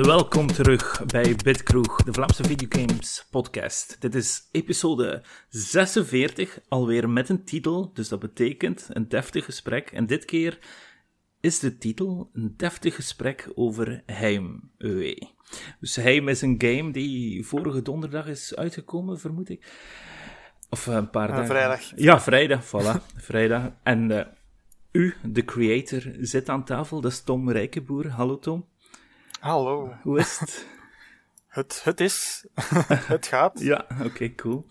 En welkom terug bij Bitkroeg, de Vlaamse videogames podcast. Dit is episode 46, alweer met een titel, dus dat betekent een deftig gesprek. En dit keer is de titel een deftig gesprek over Heim. Dus Heim is een game die vorige donderdag is uitgekomen, vermoed ik. Of eh, een paar dagen. vrijdag. Ja, vrijdag, voilà. vrijdag. En eh, u, de creator, zit aan tafel. Dat is Tom Rijkenboer. Hallo Tom. Hallo. Hoe is het? Het, het is. het gaat. ja, oké, cool.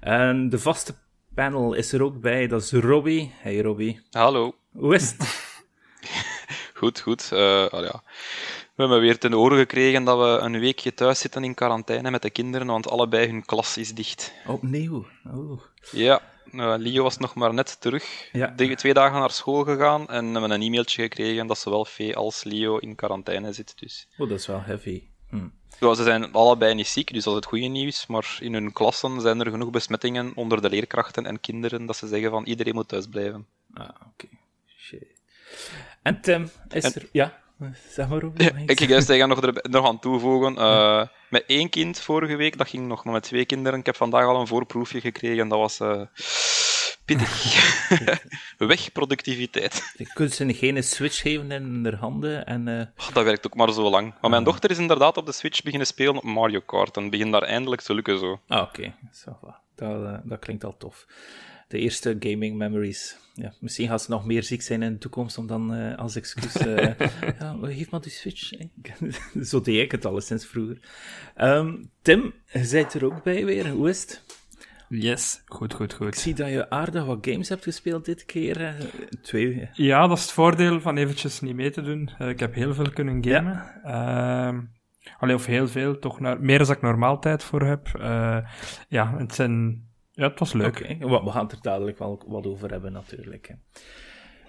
En de vaste panel is er ook bij. Dat is Robbie. Hey Robbie. Hallo. Hoe is het? Goed, goed. Eh, al ja. We hebben weer ten oren gekregen dat we een weekje thuis zitten in quarantaine met de kinderen, want allebei hun klas is dicht. Opnieuw. Oh. Ja, eh, Leo was nog maar net terug. Ja. Twee dagen naar school gegaan en hebben een e-mailtje gekregen dat zowel Fee als Leo in quarantaine zit. Dus. oh, dat is wel heavy. Hm. Ja, ze zijn allebei niet ziek, dus dat is het goede nieuws. Maar in hun klassen zijn er genoeg besmettingen onder de leerkrachten en kinderen dat ze zeggen van iedereen moet thuis blijven. Ah, oké. Shit. En Tim, is En- er... Ja, zeg maar Robbie. Ja, ik juist zeggen, nog, er, nog aan toevoegen. eh, met één kind vorige week, dat ging nog maar met twee kinderen. Ik heb vandaag al een voorproefje gekregen, dat was eh, pittig. Weg productiviteit. Je kunt ze geen switch geven in hun handen en... eh, Oh, dat werkt ook maar zo lang. Maar mijn dochter is inderdaad op de Switch beginnen spelen op Mario Kart en begint daar eindelijk te lukken zo. Ah, oké. Dat, dat klinkt al tof. De eerste gaming memories. Ja, misschien gaat ze nog meer ziek zijn in de toekomst om dan eh, als excuus... eh, ja, geef maar die Switch. Zo deed ik het al sinds vroeger. Ehm, Tim, je bent er ook bij weer. Hoe is het? Yes, goed, goed, Ik goed. zie dat je aardig wat games hebt gespeeld dit keer. eh, Twee. hè. Ja, dat is het voordeel van eventjes niet mee te doen. Ik heb heel veel kunnen gamen. Ehm, allee, of heel veel, toch naar, meer dan ik normaal tijd voor heb. Ja, het, zijn, ja, het was leuk. Oké, we we gaan het er dadelijk wel wat over hebben, natuurlijk. hè.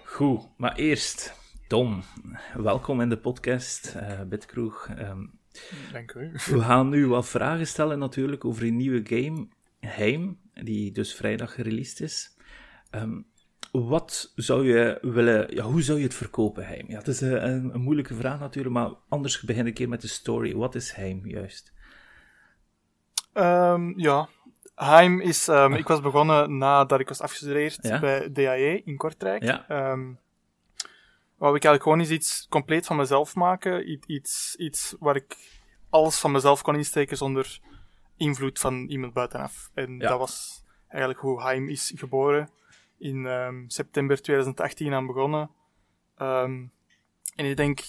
Goed, maar eerst, Tom, welkom in de podcast, eh Bitkroeg. Ehm, Dank u. we gaan nu wat vragen stellen, natuurlijk, over een nieuwe game, Heim, die dus vrijdag gereleased is. Ehm, wat zou je willen, ja, hoe zou je het verkopen, Heim? Ja, het is een, een, een moeilijke vraag natuurlijk, maar anders begin ik een keer met de story. Wat is Heim, juist? Ehm, ja. Heim is... ehm, ik was begonnen nadat ik was afgestudeerd Ja. bij DAE in Kortrijk. Ja. Ehm, wou ik eigenlijk gewoon eens iets compleet van mezelf maken. Iets, iets waar ik alles van mezelf kon insteken zonder invloed van iemand buitenaf. En Ja. dat was eigenlijk hoe Heim is geboren. In ehm, september 2018 aan begonnen. En ik denk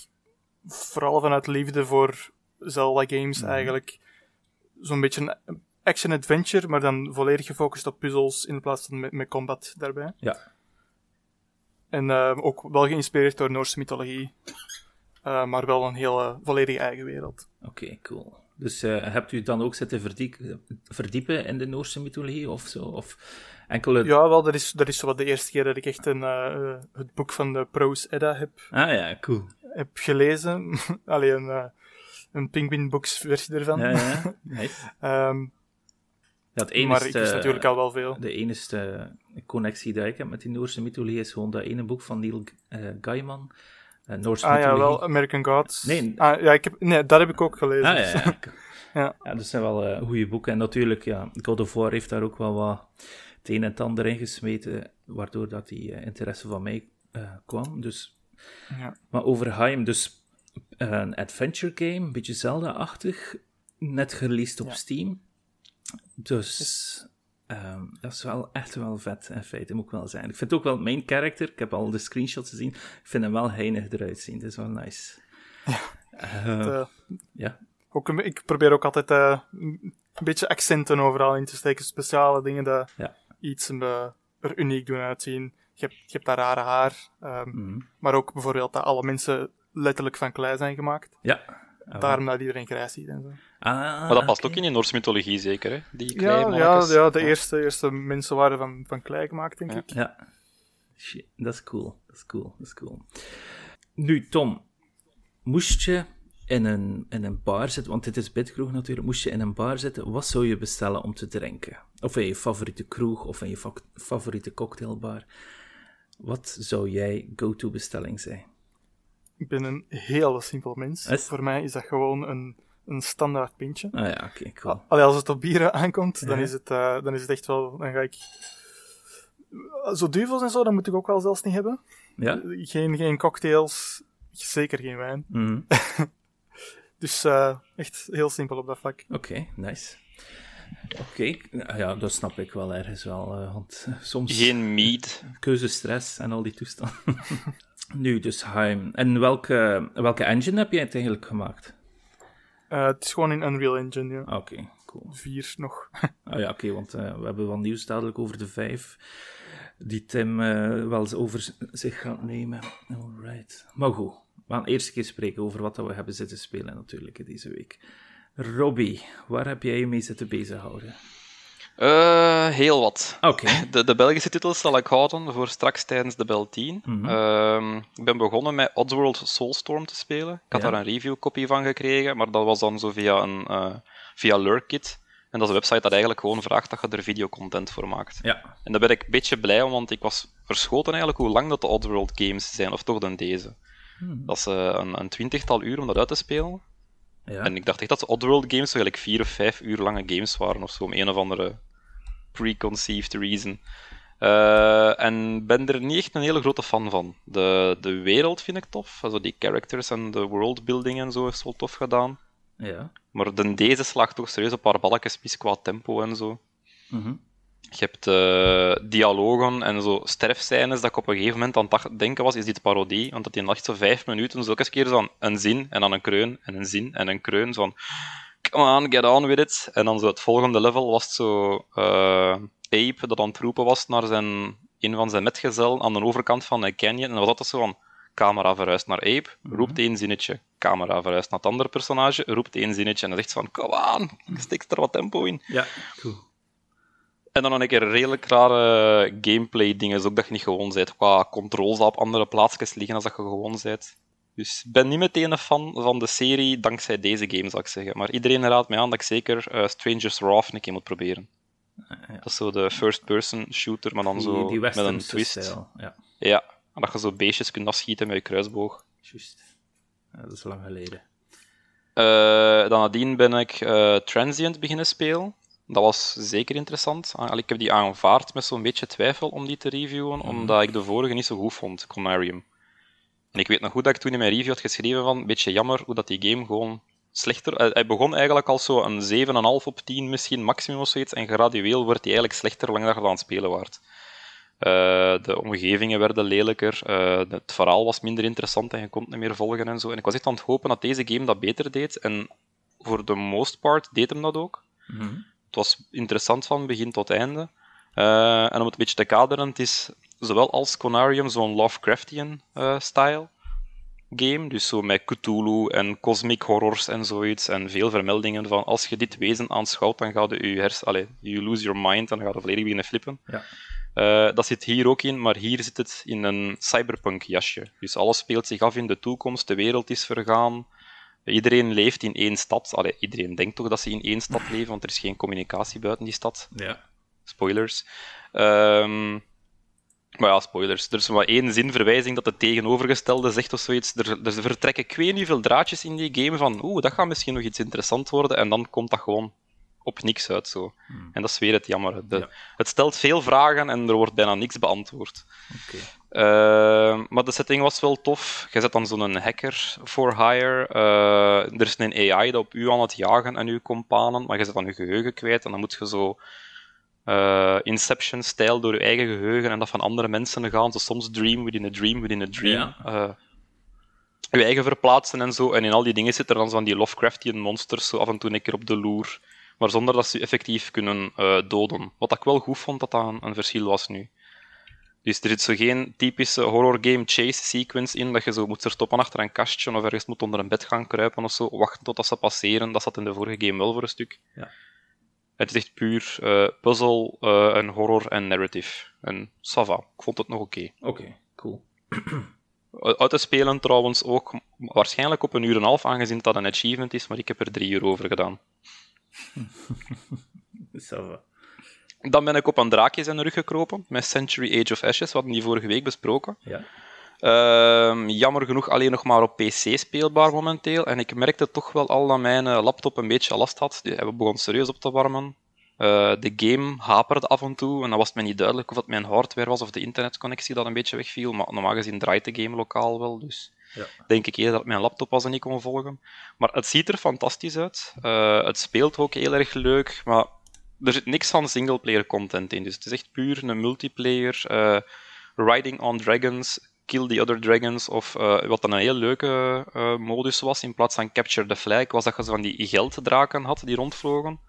vooral vanuit liefde voor Zelda games Mhm. eigenlijk zo'n beetje een action-adventure, maar dan volledig gefocust op puzzels in plaats van met, met combat daarbij. Ja. En ehm, ook wel geïnspireerd door Noorse mythologie, eh, maar wel een hele volledige eigen wereld. Oké, cool. Dus eh, hebt u dan ook zitten verdiep- verdiepen in de Noorse mythologie of zo? Of enkele... Ja, wel, dat is, dat is zo wat de eerste keer dat ik echt een, eh, eh, het boek van de Prose Edda heb, Ah ja, cool. heb gelezen. Alleen een, eh, een Penguin Books versie ervan. Ja, ja. Nice. Ehm, Enige, maar ik wist natuurlijk al wel veel. De enige connectie die ik heb met die Noorse mythologie is gewoon dat ene boek van Neil eh, Gaiman. Uh, Noorse Ah ja, wel, American Gods. Nee. Ah, ja, ik heb, nee, dat heb ik ook gelezen. Ah ja, ja. Ja. ja. dat zijn wel eh, goede boeken. En natuurlijk, ja, God of War heeft daar ook wel wat het een en het ander in gesmeten, waardoor dat die eh, interesse van mij eh, kwam. Dus, Ja. Maar over Heim, dus eh, een adventure game, een beetje Zelda-achtig, net gereleased op. Steam. Dus ehm, dat is wel echt wel vet, in feite, moet ik wel zijn. Ik vind het ook wel mijn karakter, ik heb al de screenshots gezien, ik vind hem wel heinig eruit zien, dat is wel nice. Ja. Eh, ja. ook ik probeer ook altijd eh, een beetje accenten overal in te steken. Speciale dingen dat Ja. iets eh, er uniek doen uitzien. Je hebt, je hebt dat rare haar. ehm, Mhm. Maar ook bijvoorbeeld dat alle mensen letterlijk van klei zijn gemaakt. Ja. Daarom dat iedereen grijs ziet en zo. Ah, Maar dat past ook in de Noorse mythologie zeker, hè? Die Ja, ja, ja, de Eerste, eerste mensen waren van, van klei gemaakt, denk Ja. ik. Ja. Shit, dat is cool. Dat is cool. Dat is cool. Nu, Tom, moest je in een, in een bar zitten, want dit is Bitkroeg natuurlijk, moest je in een bar zitten, wat zou je bestellen om te drinken? Of in je favoriete kroeg, of in je fa- favoriete cocktailbar. Wat zou jij go-to bestelling zijn? ik ben een hele simpel mens. Is- Voor mij is dat gewoon een, een standaard pintje. Ah ja, oké, cool. Allee, als het op bieren aankomt, dan, Ja. is het, eh, dan is het echt wel... Dan ga ik... Zo duvels en zo, dat moet ik ook wel zelfs niet hebben. Ja? Geen, geen cocktails, zeker geen wijn. Mhm. Dus eh, echt heel simpel op dat vlak. Oké, nice. Oké, nou ja, dat snap ik wel ergens wel, eh, want soms Geen mead. keuzestress en al die toestanden. nu, dus Heim. En welke, welke engine heb jij het eigenlijk gemaakt? Eh, het is gewoon in Unreal Engine, ja. Oké, cool. Vier nog. Ah ja, oké, want eh, we hebben wat nieuws dadelijk over de vijf. Die Tim eh, wel eens over zich gaat nemen. Alright. Maar goed, we gaan eerst een keer spreken over wat we hebben zitten spelen natuurlijk deze week. Robbie, waar heb jij je mee zitten bezighouden? Eh, heel wat. De, de Belgische titels zal ik houden voor straks tijdens de Bel 10. Mhm. Ehm, ik ben begonnen met Oddworld Soulstorm te spelen. Ik had Ja. daar een review-kopie van gekregen, maar dat was dan zo via, een, eh via Lurkit. En dat is een website dat eigenlijk gewoon vraagt dat je er videocontent voor maakt. ja. En daar ben ik een beetje blij om, want ik was verschoten eigenlijk hoe lang dat de Oddworld games zijn, of toch dan deze. Hmm. Dat is eh, een, een twintigtal uur om dat uit te spelen. Ja. En ik dacht echt dat de Oddworld games zo eigenlijk vier of vijf uur lange games waren, of zo, om een of andere preconceived reason. Eh, en ben er niet echt een hele grote fan van. De, de wereld vind ik tof, also die characters en de worldbuilding en zo is wel tof gedaan. ja. Maar de, deze slaagt toch serieus een paar balkjes mis qua tempo en zo. Mhm. Je hebt eh, dialogen en zo sterfscènes dat ik op een gegeven moment aan het denken was, is dit parodie? Want dat in echt zo vijf minuten zo elke keer zo aan een zin en dan een kreun en een zin en een kreun. Zo van, come on, get on with it. En dan zo het volgende level was het zo eh, Ape dat aan het roepen was naar zijn, een van zijn metgezellen aan de overkant van een canyon. En dan was dat zo van, camera verhuist naar Ape, roept één zinnetje. Camera verhuist naar het andere personage, roept één zinnetje. En dan zegt ze van, come on, stik er wat tempo in. Ja, cool. En dan nog een keer redelijk rare gameplay dingen, dus ook dat je niet gewoon bent. Qua controls dat op andere plaatsjes liggen als dat je gewoon bent. Dus ik ben niet meteen een fan van de serie dankzij deze game, zou ik zeggen. Maar iedereen raadt mij aan dat ik zeker eh, Stranger's Wrath een keer moet proberen. ja. Dat is zo de first-person shooter, maar dan Die, zo die met een twist. stijl. Ja, Ja, en dat je zo beestjes kunt afschieten met je kruisboog. juist. Ja, dat is lang geleden. Eh, dan nadien ben ik eh, Transient beginnen spelen. Dat was zeker interessant. Ah, Ik heb die aanvaard met zo'n beetje twijfel om die te reviewen, omdat ik de vorige niet zo goed vond, Conarium. En ik weet nog goed dat ik toen in mijn review had geschreven van, een beetje jammer hoe dat die game gewoon slechter... eh, Hij begon eigenlijk als zo een 7,5 op 10 misschien, maximum of zoiets, en gradueel wordt hij eigenlijk slechter langer dat je aan het spelen waart. Eh, de omgevingen werden lelijker, eh, het verhaal was minder interessant en je kon het niet meer volgen en zo. En ik was echt aan het hopen dat deze game dat beter deed, en voor de most part deed hem dat ook. Mhm. Het was interessant van begin tot einde. Eh, en om het een beetje te kaderen, het is zowel als Conarium zo'n Lovecraftian-style game. Dus zo met Cthulhu en cosmic horrors en zoiets. En veel vermeldingen van als je dit wezen aanschouwt, dan gaat je je hers... Allee, you lose your mind, dan gaat je volledig beginnen flippen. Ja. Eh, dat zit hier ook in, maar hier zit het in een cyberpunk jasje. Dus alles speelt zich af in de toekomst, de wereld is vergaan. Iedereen leeft in één stad. Allee, iedereen denkt toch dat ze in één stad leven, want er is geen communicatie buiten die stad. Ja. Spoilers. Ehm, maar ja, spoilers. Er is maar één zinverwijzing dat het tegenovergestelde zegt of zoiets. Er, er vertrekken ik weet niet veel draadjes in die game van oeh, dat gaat misschien nog iets interessant worden. En dan komt dat gewoon op niks uit zo. En dat is weer het jammer. De- Ja. Het stelt veel vragen en er wordt bijna niks beantwoord. Oké. Uh, maar de setting was wel tof. Je zet dan zo'n hacker for hire. Uh, er is een AI dat op u aan het jagen en uw companen, maar je zet dan je geheugen kwijt en dan moet je zo uh, Inception-stijl door je eigen geheugen en dat van andere mensen gaan. Zo soms dream within a dream within a dream. Ja. Uh, je eigen verplaatsen en zo. En in al die dingen zitten dan zo van die Lovecraftian monsters zo af en toe een keer op de loer. Maar zonder dat ze je effectief kunnen doden. Wat ik wel goed vond dat dat een, een verschil was nu. Dus er zit zo geen typische horror game chase sequence in, dat je zo moet verstoppen achter een kastje of ergens moet onder een bed gaan kruipen of zo, wachten totdat ze passeren. Dat zat in de vorige game wel voor een stuk. Ja. Het is echt puur uh, puzzle uh, en horror en narrative. En Sava, ik vond het nog oké. Oké, okay, cool. Uit te spelen trouwens ook waarschijnlijk op een uur en een half, aangezien dat een achievement is, maar ik heb er drie uur over gedaan. Sava. Dan ben ik op een draakje zijn rug gekropen, met Century Age of Ashes, wat we die vorige week besproken. Ja. Ehm, jammer genoeg alleen nog maar op PC speelbaar momenteel. En ik merkte toch wel al dat mijn eh, laptop een beetje last had. Die begon serieus op te warmen. Eh, de game haperde af en toe en dan was het mij niet duidelijk of het mijn hardware was of de internetconnectie dat een beetje wegviel. Maar normaal gezien draait de game lokaal wel, dus Ja. denk ik eerder dat mijn laptop was en niet kon volgen. Maar het ziet er fantastisch uit. Eh, het speelt ook heel erg leuk, maar er zit niks van singleplayer content in. Dus het is echt puur een multiplayer, eh, riding on dragons, kill the other dragons, of eh, wat dan een heel leuke eh, modus was, in plaats van capture the flag, was dat je van die gelddraken had die rondvlogen.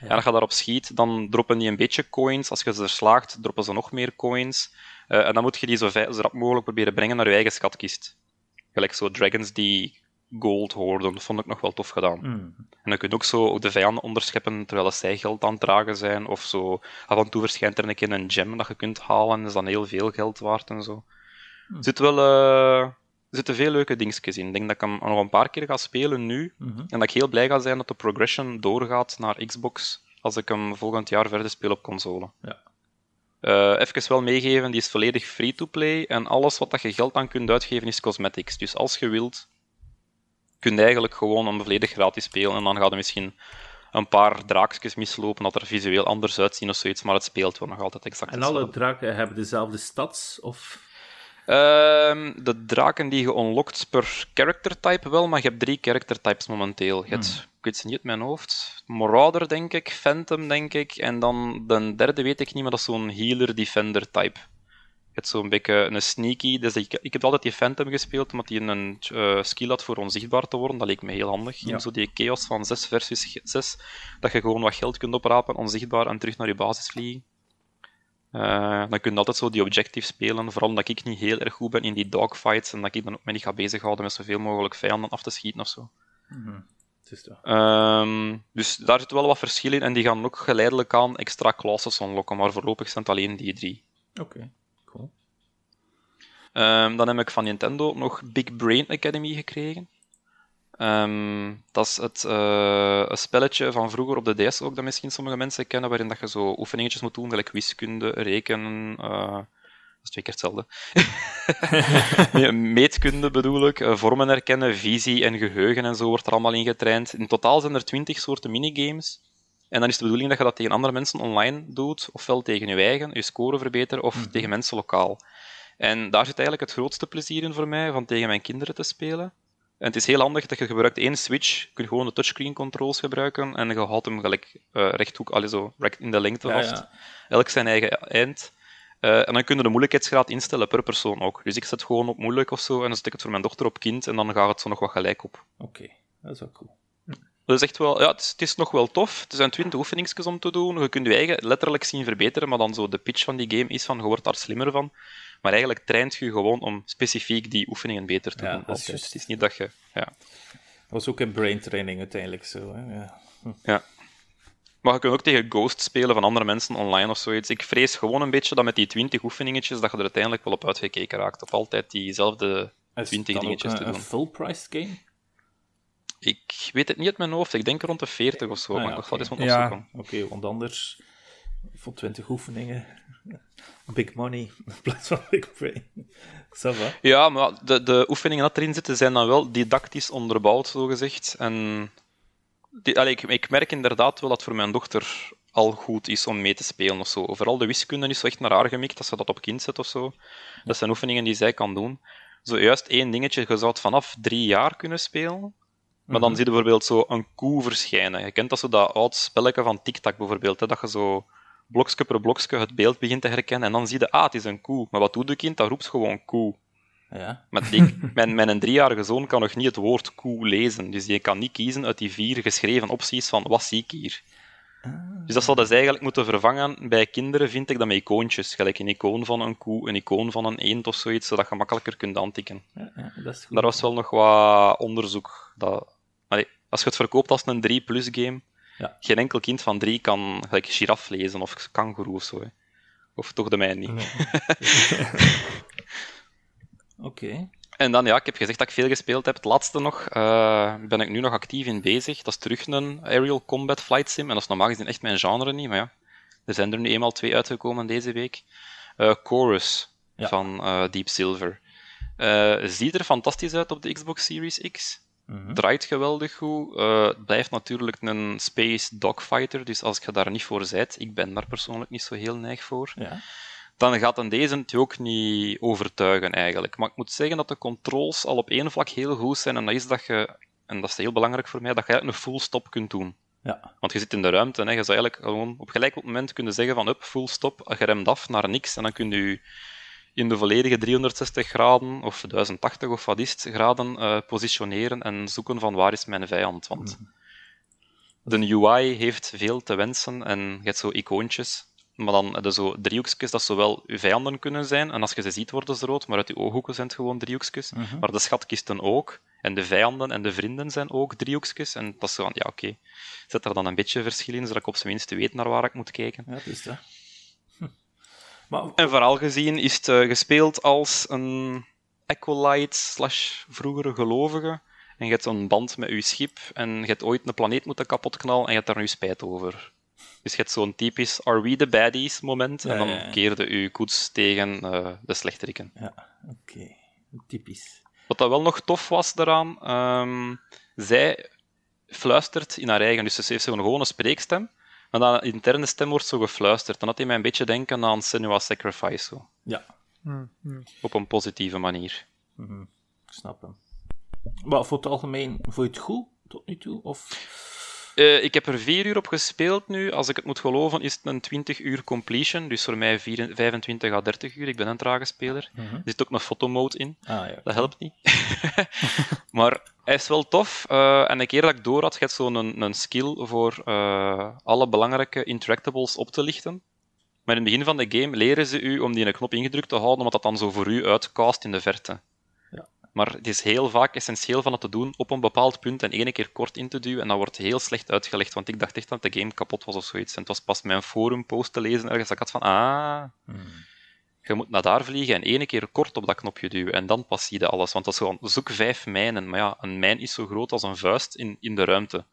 En als je daarop schiet, dan droppen die een beetje coins. Als je ze er slaagt, droppen ze nog meer coins. En dan moet je die zo, zo rap mogelijk proberen brengen naar je eigen schatkist. Gelijk zo dragons die gold hoorden, dat vond ik nog wel tof gedaan. Hmm. En dan kun je ook zo de vijanden onderscheppen terwijl zij geld aan het dragen zijn. Of zo, af en toe verschijnt er een keer een gem dat je kunt halen. Dat is dan heel veel geld waard en zo. Er zitten wel eh, er zitten veel leuke dingetjes in. Ik denk dat ik hem nog een paar keer ga spelen nu. Mhm. En dat ik heel blij ga zijn dat de progression doorgaat naar Xbox als ik hem volgend jaar verder speel op console. Ja. Eh, even wel meegeven, die is volledig free-to-play en alles wat dat je geld aan kunt uitgeven is cosmetics. Dus als je wilt, kun je eigenlijk gewoon hem volledig gratis spelen en dan gaat er misschien een paar draakjes mislopen dat er visueel anders uitzien of zoiets, maar het speelt wel nog altijd exact En alle draken hebben dezelfde stats? Of... Ehm, de draken die je unlockt per character type wel, maar je hebt drie character types momenteel. Je hebt, ik weet ze niet uit mijn hoofd, Marauder denk ik, Phantom denk ik, en dan de derde weet ik niet, maar dat is zo'n healer-defender type. Je hebt zo'n beetje een sneaky, dus ik, ik heb altijd die Phantom gespeeld, omdat die een eh, skill had voor onzichtbaar te worden. Dat leek me heel handig. Ja. Zo die chaos van 6 versus 6, dat je gewoon wat geld kunt oprapen, onzichtbaar, en terug naar je basis vliegen. Eh, dan kun je altijd zo die objective spelen, vooral omdat ik niet heel erg goed ben in die dogfights en dat ik dan ook me niet ga bezighouden met zoveel mogelijk vijanden af te schieten of zo. Het toch. Ehm, dus daar zit wel wat verschil in en die gaan ook geleidelijk aan extra classes unlocken, maar voorlopig zijn het alleen die drie. Oké. Ehm, dan heb ik van Nintendo nog Big Brain Academy gekregen. Ehm, dat is het, eh, een spelletje van vroeger op de DS ook, dat misschien sommige mensen kennen, waarin dat je zo oefeningetjes moet doen, gelijk wiskunde, rekenen... eh, dat is twee keer hetzelfde. meetkunde bedoel ik, eh, vormen herkennen, visie en geheugen en zo wordt er allemaal in getraind. In totaal zijn er twintig soorten minigames. En dan is de bedoeling dat je dat tegen andere mensen online doet, ofwel tegen je eigen, je score verbeteren, of tegen mensen lokaal. En daar zit eigenlijk het grootste plezier in voor mij, van tegen mijn kinderen te spelen. En het is heel handig dat je gebruikt één switch, je kunt gewoon de touchscreen controls gebruiken, en je houdt hem gelijk eh, rechthoek, allee, zo, in de lengte vast. ja. Elk zijn eigen eind. Eh, en dan kun je de moeilijkheidsgraad instellen per persoon ook. Dus ik zet gewoon op moeilijk of zo, en dan zet ik het voor mijn dochter op kind, en dan gaat het zo nog wat gelijk op. Oké, dat is wel cool. Dat is echt wel, ja, het is, het is nog wel tof. Er zijn twintig oefeningsjes om te doen. Je kunt je eigen letterlijk zien verbeteren, maar dan zo de pitch van die game is van, je wordt daar slimmer van. Maar eigenlijk traint je gewoon om specifiek die oefeningen beter te Ja, doen. dat is altijd. juist. Het is niet dat je... Ja. Dat was ook in brain training uiteindelijk zo. Hè? Ja. ja. Maar je kunt ook tegen Ghost spelen van andere mensen online of zoiets. Ik vrees gewoon een beetje dat met die twintig oefeningetjes, dat je er uiteindelijk wel op uitgekeken raakt. Op altijd diezelfde Is 20 het dan dingetjes ook te een, doen. een full-priced game? Ik weet het niet uit mijn hoofd. Ik denk rond de 40 of zo. Ah, maar ja, ik eens moeten Ja. opzoeken. Oké, want anders voor 20 oefeningen. Big money in plaats van big brain. Ja, maar de, de oefeningen dat erin zitten zijn dan wel didactisch onderbouwd, zogezegd. En die, allee, ik, ik merk inderdaad wel dat voor mijn dochter al goed is om mee te spelen of zo. Vooral de wiskunde is zo echt naar haar gemikt, als ze dat op kind zet of zo. Dat zijn oefeningen die zij kan doen. Zojuist één dingetje, je zou het vanaf drie jaar kunnen spelen. Maar dan zie je bijvoorbeeld zo een koe verschijnen. Je kent dat zo dat oud spelletje van TikTok bijvoorbeeld, hè, dat je zo blokje per blokje het beeld begint te herkennen en dan zie je, ah, het is een koe. Maar wat doet de kind? Dat roept gewoon koe. Ja. Maar die, mijn, mijn driejarige zoon kan nog niet het woord koe lezen. Dus die kan niet kiezen uit die vier geschreven opties van wat zie ik hier. Dus dat zouden ze eigenlijk moeten vervangen. Bij kinderen vind ik dat met icoontjes. Gelijk een icoon van een koe, een icoon van een eend of zoiets, zodat je makkelijker kunt aantikken. Ja, ja, dat is goed. Daar was wel nog wat onderzoek. Dat, allee, als je het verkoopt als een 3 plus game, Ja. geen enkel kind van 3 kan gelijk giraf lezen of kangoeroe of zo. Hè. Of toch de mij niet. Oké. En dan, ja, ik heb gezegd dat ik veel gespeeld heb. Het laatste nog, eh, ben ik nu nog actief in bezig. Dat is terug een Aerial Combat Flight Sim. En dat is normaal gezien echt mijn genre niet, maar ja. Er zijn er nu eenmaal twee uitgekomen deze week. Eh, Chorus Ja. van eh, Deep Silver. Ziet er fantastisch uit op de Xbox Series X. Mhm. Draait geweldig goed. Eh, het blijft natuurlijk een space dogfighter, dus als je daar niet voor zijt, ik ben daar persoonlijk niet zo heel neig voor, Ja. dan gaat een deze het je ook niet overtuigen eigenlijk. Maar ik moet zeggen dat de controls al op één vlak heel goed zijn, en dat is dat je, en dat is heel belangrijk voor mij, dat je eigenlijk een full stop kunt doen. Ja. Want je zit in de ruimte en je zou eigenlijk gewoon op gelijk op moment kunnen zeggen van up, full stop, je remt af naar niks en dan kun je in de volledige 360 graden of 1080 of wat is het, graden eh, positioneren en zoeken van waar is mijn vijand. Want de UI heeft veel te wensen en je hebt zo icoontjes, maar dan heb je zo driehoekjes dat zowel je vijanden kunnen zijn en als je ze ziet worden ze rood, maar uit je ooghoeken zijn het gewoon driehoekjes. Mhm. Maar de schatkisten ook. En de vijanden en de vrienden zijn ook driehoekjes. En dat is zo van, ja oké, zet er dan een beetje verschil in, zodat ik op zijn minst weet naar waar ik moet kijken. Ja, dat is dat. Maar En vooral gezien is het eh, gespeeld als een acolyte slash vroegere gelovige. En je hebt een band met je schip en je hebt ooit een planeet moeten kapotknallen en je hebt daar nu spijt over. Dus je hebt zo'n typisch are we the baddies moment en dan ja, ja. keerde je koets tegen eh, de slechteriken. ja, oké. Typisch. Wat dat wel nog tof was daaraan, ehm, zij fluistert in haar eigen, dus ze heeft zo'n gewone spreekstem, maar dan de interne stem wordt zo gefluisterd. Dan had hij mij een beetje denken aan Senua's Sacrifice, zo, Ja, Hm, hm. op een positieve manier. mhm. ik snap hem. Maar voor het algemeen, vond je het goed tot nu toe? Of... Eh, ik heb er vier uur op gespeeld nu. Als ik het moet geloven, is het een 20 uur completion. Dus voor mij vier- 25 à 30 uur. Ik ben een trage speler. Mhm. Er zit ook een fotomode in. Ah ja. Dat helpt niet. maar hij is wel tof. eh, en een keer dat ik door had, je zo'n een, een skill voor eh, alle belangrijke interactables op te lichten. Maar in het begin van de game leren ze u om die een knop ingedrukt te houden, omdat dat dan zo voor u uitcast in de verte. Ja. Maar het is heel vaak essentieel van het te doen op een bepaald punt en ene keer kort in te duwen. En dat wordt heel slecht uitgelegd, want ik dacht echt dat de game kapot was of zoiets. En het was pas mijn forumpost te lezen ergens dat ik had van, ah, Mhm. je moet naar daar vliegen en ene keer kort op dat knopje duwen en dan pas zie je alles. Want dat is gewoon, zoek vijf mijnen. Maar ja, een mijn is zo groot als een vuist in, in de ruimte.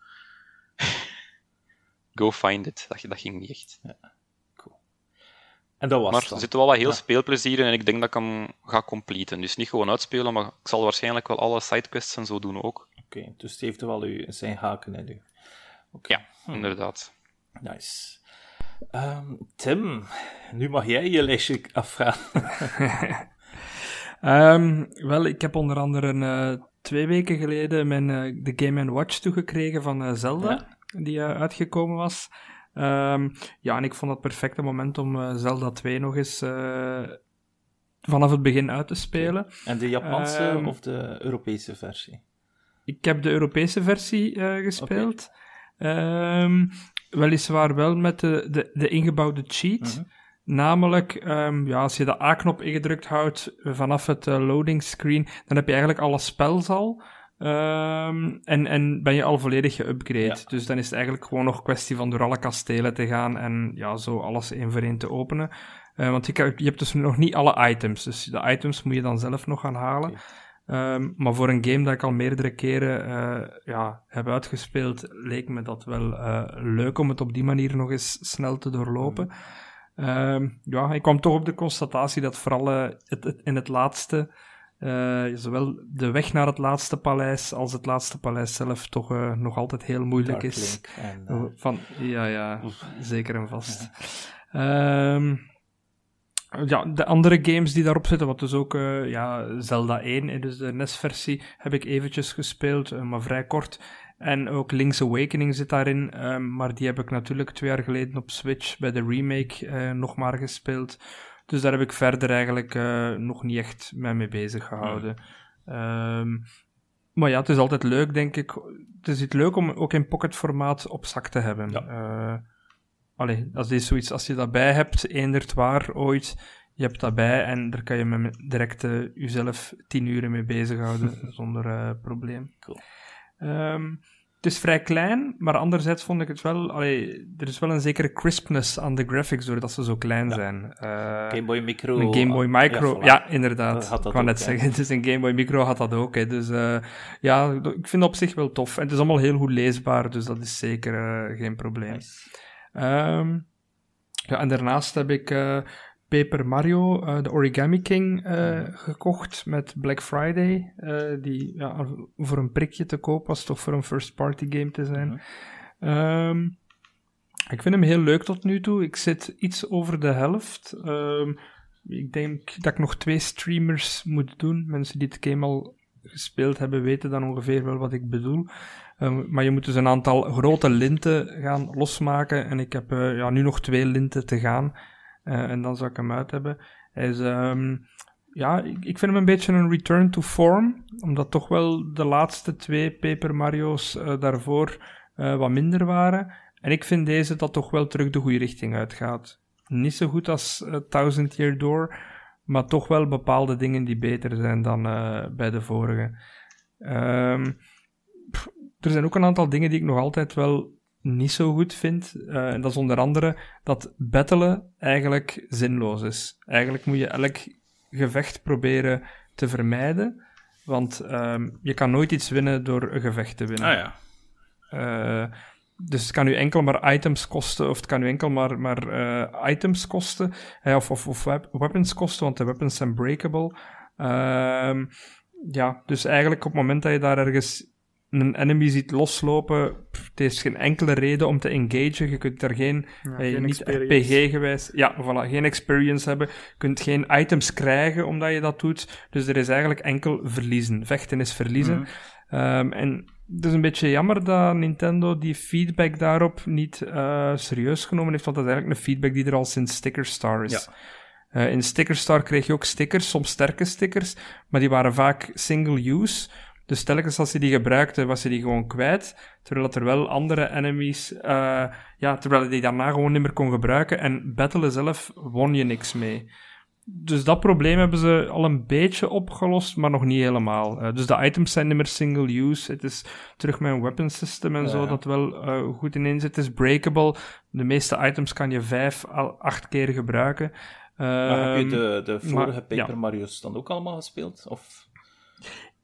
Go find it. Dat, dat ging niet echt. En dat was Maar het er dan. zit wel wat heel Ja. speelplezier in en ik denk dat ik hem ga completen. Dus niet gewoon uitspelen, maar ik zal waarschijnlijk wel alle sidequests en zo doen ook. Oké, dus het heeft wel uw, zijn haken in u. Oké, Ja, inderdaad. nice. Ehm, Tim, nu mag jij je lijstje afvragen. Ehm, wel, ik heb onder andere eh, twee weken geleden mijn, eh, de Game Watch toegekregen van eh, Zelda, die eh, uitgekomen was. Ehm, ja, en ik vond het perfecte moment om eh, Zelda 2 nog eens eh, vanaf het begin uit te spelen. En de Japanse Ehm, of de Europese versie? Ik heb de Europese versie eh, gespeeld. Ehm, weliswaar wel met de, de, de ingebouwde cheat. Mhm. Namelijk, ja, als je de A-knop ingedrukt houdt vanaf het loading screen, dan heb je eigenlijk alle spels al. Ehm, en, en ben je al volledig geüpgrade. Ja. Dus dan is het eigenlijk gewoon nog kwestie van door alle kastelen te gaan en ja, zo alles één voor één te openen. Eh, want je, kan- je hebt dus nog niet alle items. Dus de items moet je dan zelf nog gaan halen. Ehm, maar voor een game dat ik al meerdere keren eh, ja, heb uitgespeeld, leek me dat wel eh, leuk om het op die manier nog eens snel te doorlopen. Ehm, ja, ik kwam toch op de constatatie dat vooral het, het- in het laatste, eh, zowel de weg naar het laatste paleis als het laatste paleis zelf toch eh, nog altijd heel moeilijk Dark is. En, eh, Van, ja, ja, zeker en vast. Ehm, ja, de andere games die daarop zitten, wat dus ook ja, Zelda 1, eh, dus de NES-versie, heb ik eventjes gespeeld, maar vrij kort. En ook Link's Awakening zit daarin, ehm, maar die heb ik natuurlijk twee jaar geleden op Switch bij de remake nog maar gespeeld. Dus daar heb ik verder eigenlijk eh, nog niet echt mee, mee bezig gehouden. Ehm, maar ja, het is altijd leuk, denk ik. Het is iets leuk om ook in pocketformaat op zak te hebben. Ja. Eh, allee, als, dit zoiets, als je dat bij hebt, eendert waar ooit, je hebt dat bij en daar kan je met direct eh, jezelf tien uren mee bezighouden zonder probleem. Cool. Ehm, het is vrij klein, maar anderzijds vond ik het wel... Allee, er is wel een zekere crispness aan de graphics doordat ze zo klein Ja. zijn. Eh, Game Boy Micro. een Game Boy Micro, voilà. ja, inderdaad. Dat ik wou net ook, hè. zeggen, dus een Game Boy Micro had dat ook. Hè. Dus eh, ja, ik vind het op zich wel tof. En het is allemaal heel goed leesbaar, dus dat is zeker eh, geen probleem. Nice. Ehm, ja, en daarnaast heb ik Paper Mario, uh, de Origami King, uh, gekocht met Black Friday. Uh, die ja, voor een prikje te koop was, toch voor een first party game te zijn. Um, ik vind hem heel leuk tot nu toe. Ik zit iets over de helft. Um, ik denk dat ik nog twee streamers moet doen. Mensen die het game al gespeeld hebben, weten dan ongeveer wel wat ik bedoel. Um, maar je moet dus een aantal grote linten gaan losmaken. En ik heb ja, nu nog twee linten te gaan. Uh, en dan zou ik hem uit hebben. Is, um, ja, ik, vind hem een beetje een return to form. Omdat toch wel de laatste twee Paper Mario's uh, daarvoor wat minder waren. En ik vind deze dat toch wel terug de goede richting uitgaat. Niet zo goed als Thousand Year Door. Maar toch wel bepaalde dingen die beter zijn dan bij de vorige. Um, er zijn ook een aantal dingen die ik nog altijd wel niet zo goed vind. Uh, en dat is onder andere dat battelen eigenlijk zinloos is. Eigenlijk moet je elk gevecht proberen te vermijden. Want um, je kan nooit iets winnen door een gevecht te winnen. Ah ja. Uh, dus het kan u enkel maar items kosten, of het kan u enkel maar, maar uh, items kosten, of, of, of weapons kosten, want de weapons zijn breakable. Uh, ja, dus eigenlijk op het moment dat je daar ergens een enemy ziet loslopen, pff, het heeft geen enkele reden om te engagen. Je kunt er geen, Ja, eh, geen niet. RPG-gewijs, ja, voilà, geen experience hebben. Je kunt geen items krijgen omdat je dat doet. Dus er is eigenlijk enkel verliezen. Vechten is verliezen. Mhm. Ehm, en het is een beetje jammer dat Nintendo die feedback daarop niet eh, serieus genomen heeft, want dat is eigenlijk een feedback die er al sinds Sticker Star is. Eh, in Sticker Star kreeg je ook stickers, soms sterke stickers, maar die waren vaak single-use. Dus telkens als je die gebruikte, was je die gewoon kwijt. Terwijl dat er wel andere enemies, eh, ja, terwijl je die daarna gewoon niet meer kon gebruiken. En battelen zelf won je niks mee. Dus dat probleem hebben ze al een beetje opgelost, maar nog niet helemaal. Eh, dus de items zijn niet meer single-use. Het is terug met een weapon system en Ja, zo ja. dat wel eh, goed ineen zit. Het is breakable. De meeste items kan je vijf, al acht keer gebruiken. Maar heb je Ehm, de, de vorige maar- Paper ja. Mario's dan ook allemaal gespeeld? Of...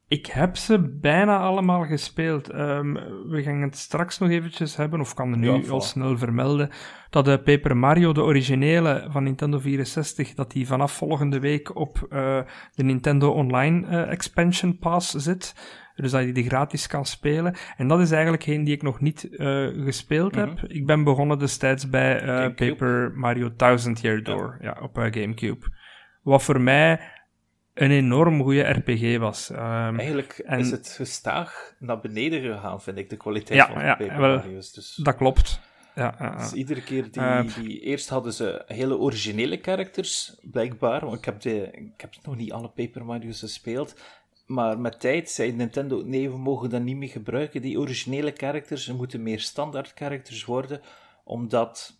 Ik heb ze bijna allemaal gespeeld. Ehm, we gaan het straks nog eventjes hebben, of kan er nu Ja, al snel vermelden, dat de Paper Mario, de originele van Nintendo 64, dat die vanaf volgende week op eh, de Nintendo Online eh, Expansion Pass zit. Dus dat je die gratis kan spelen. En dat is eigenlijk een die ik nog niet eh, gespeeld Mhm. heb. Ik ben begonnen destijds bij eh. Paper Mario Thousand Year Door, ja, op eh, Gamecube. Wat voor mij een enorm goede RPG was. Ehm, Eigenlijk en- is het gestaag naar beneden gegaan, vind ik, de kwaliteit Ja, van de ja, Paper wel, Mario's. Dus, Dat klopt. Ja, ja, ja. dus iedere keer die, Eh, die... Eerst hadden ze hele originele characters, blijkbaar. Want ik heb, de, ik heb nog niet alle Paper Mario's gespeeld. Maar met tijd zei Nintendo, nee, we mogen dat niet meer gebruiken, die originele characters. Er moeten meer standaard characters worden, omdat...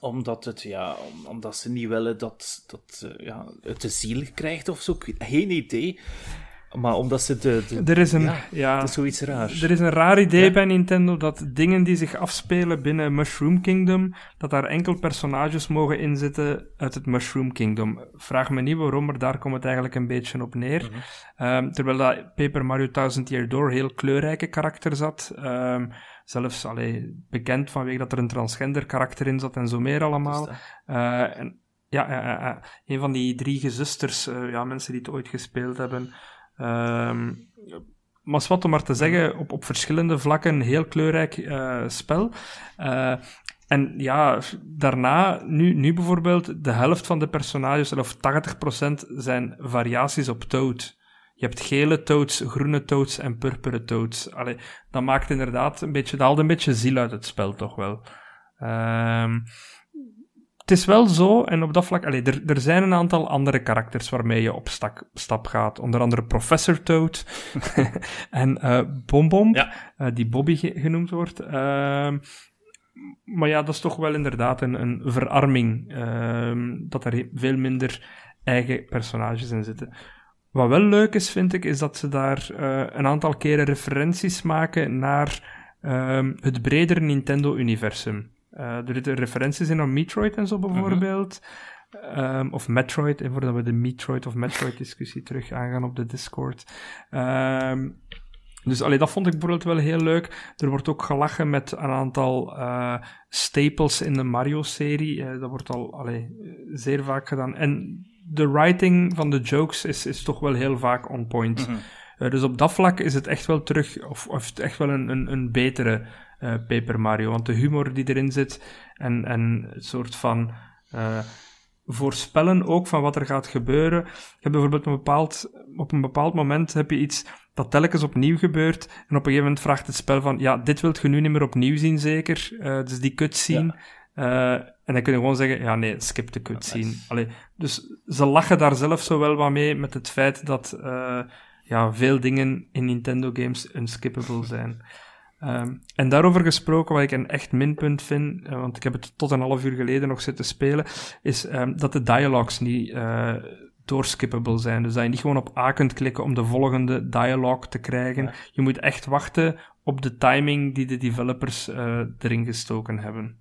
Omdat, het, ja, om- omdat ze niet willen dat, dat eh, ja, het de ziel krijgt of zo. Geen idee. Maar omdat ze de... de Er is een, ja, ja, het is zoiets raars. er is een raar idee Ja. bij Nintendo dat dingen die zich afspelen binnen Mushroom Kingdom, dat daar enkel personages mogen inzitten uit het Mushroom Kingdom. Vraag me niet waarom, maar daar komt het eigenlijk een beetje op neer. Mhm. Ehm, terwijl dat Paper Mario Thousand Year Door heel kleurrijke karakters had. Ehm, zelfs allee, bekend vanwege dat er een transgender karakter in zat en zo meer allemaal. Eh, en, ja, ja. een van die drie gezusters, eh, ja, mensen die het ooit gespeeld hebben. Ehm maar is wat om maar te zeggen, op, op verschillende vlakken een heel kleurrijk eh, spel. En ja, daarna, nu, nu bijvoorbeeld, de helft van de personages, of 80% zijn variaties op Toad. Je hebt gele toads, groene toads en purperen toads. Allee, dat maakt inderdaad een beetje, dat haalt een beetje ziel uit het spel, toch wel. Ehm het is wel zo, en op dat vlak, allee, er, er zijn een aantal andere karakters waarmee je op stak, stap gaat. Onder andere Professor Toad en eh Bombom, Ja. eh, die Bobby ge- genoemd wordt. Ehm, maar ja, dat is toch wel inderdaad een, een verarming, ehm, dat er veel minder eigen personages in zitten. Wat wel leuk is, vind ik, is dat ze daar eh, een aantal keren referenties maken naar ehm, het bredere Nintendo-universum. Eh, er zitten referenties in aan Metroid en zo bijvoorbeeld. Ehm, of Metroid, en voordat we de Metroid of Metroid-discussie terug aangaan op de Discord. Ehm, dus allee, dat vond ik bijvoorbeeld wel heel leuk. Er wordt ook gelachen met een aantal uh, staples in de Mario-serie. Uh, dat wordt al allee, zeer vaak gedaan. En de writing van de jokes is, is toch wel heel vaak on point. Mm -hmm. dus op dat vlak is het echt wel terug, of, of echt wel een, een, een betere Paper Mario. Want de humor die erin zit en, en het soort van voorspellen ook van wat er gaat gebeuren. Je hebt bijvoorbeeld een bepaald, op een bepaald moment heb je iets dat telkens opnieuw gebeurt. En op een gegeven moment vraagt het spel van, ja, dit wilt je nu niet meer opnieuw zien, zeker? Uh, dus die cutscene. Ja. Uh, en dan kun je gewoon zeggen, ja, nee, skip de cutscene. Ja, Allee, dus ze lachen daar zelf zo wel wat mee met het feit dat uh, ja, veel dingen in Nintendo games unskippable zijn. Um, en daarover gesproken, wat ik een echt minpunt vind, uh, want ik heb het tot een half uur geleden nog zitten spelen, is um, dat de dialogues niet doorskippable zijn. Dus dat je niet gewoon op A kunt klikken om de volgende dialogue te krijgen. Ja. Je moet echt wachten op de timing die de developers erin gestoken hebben.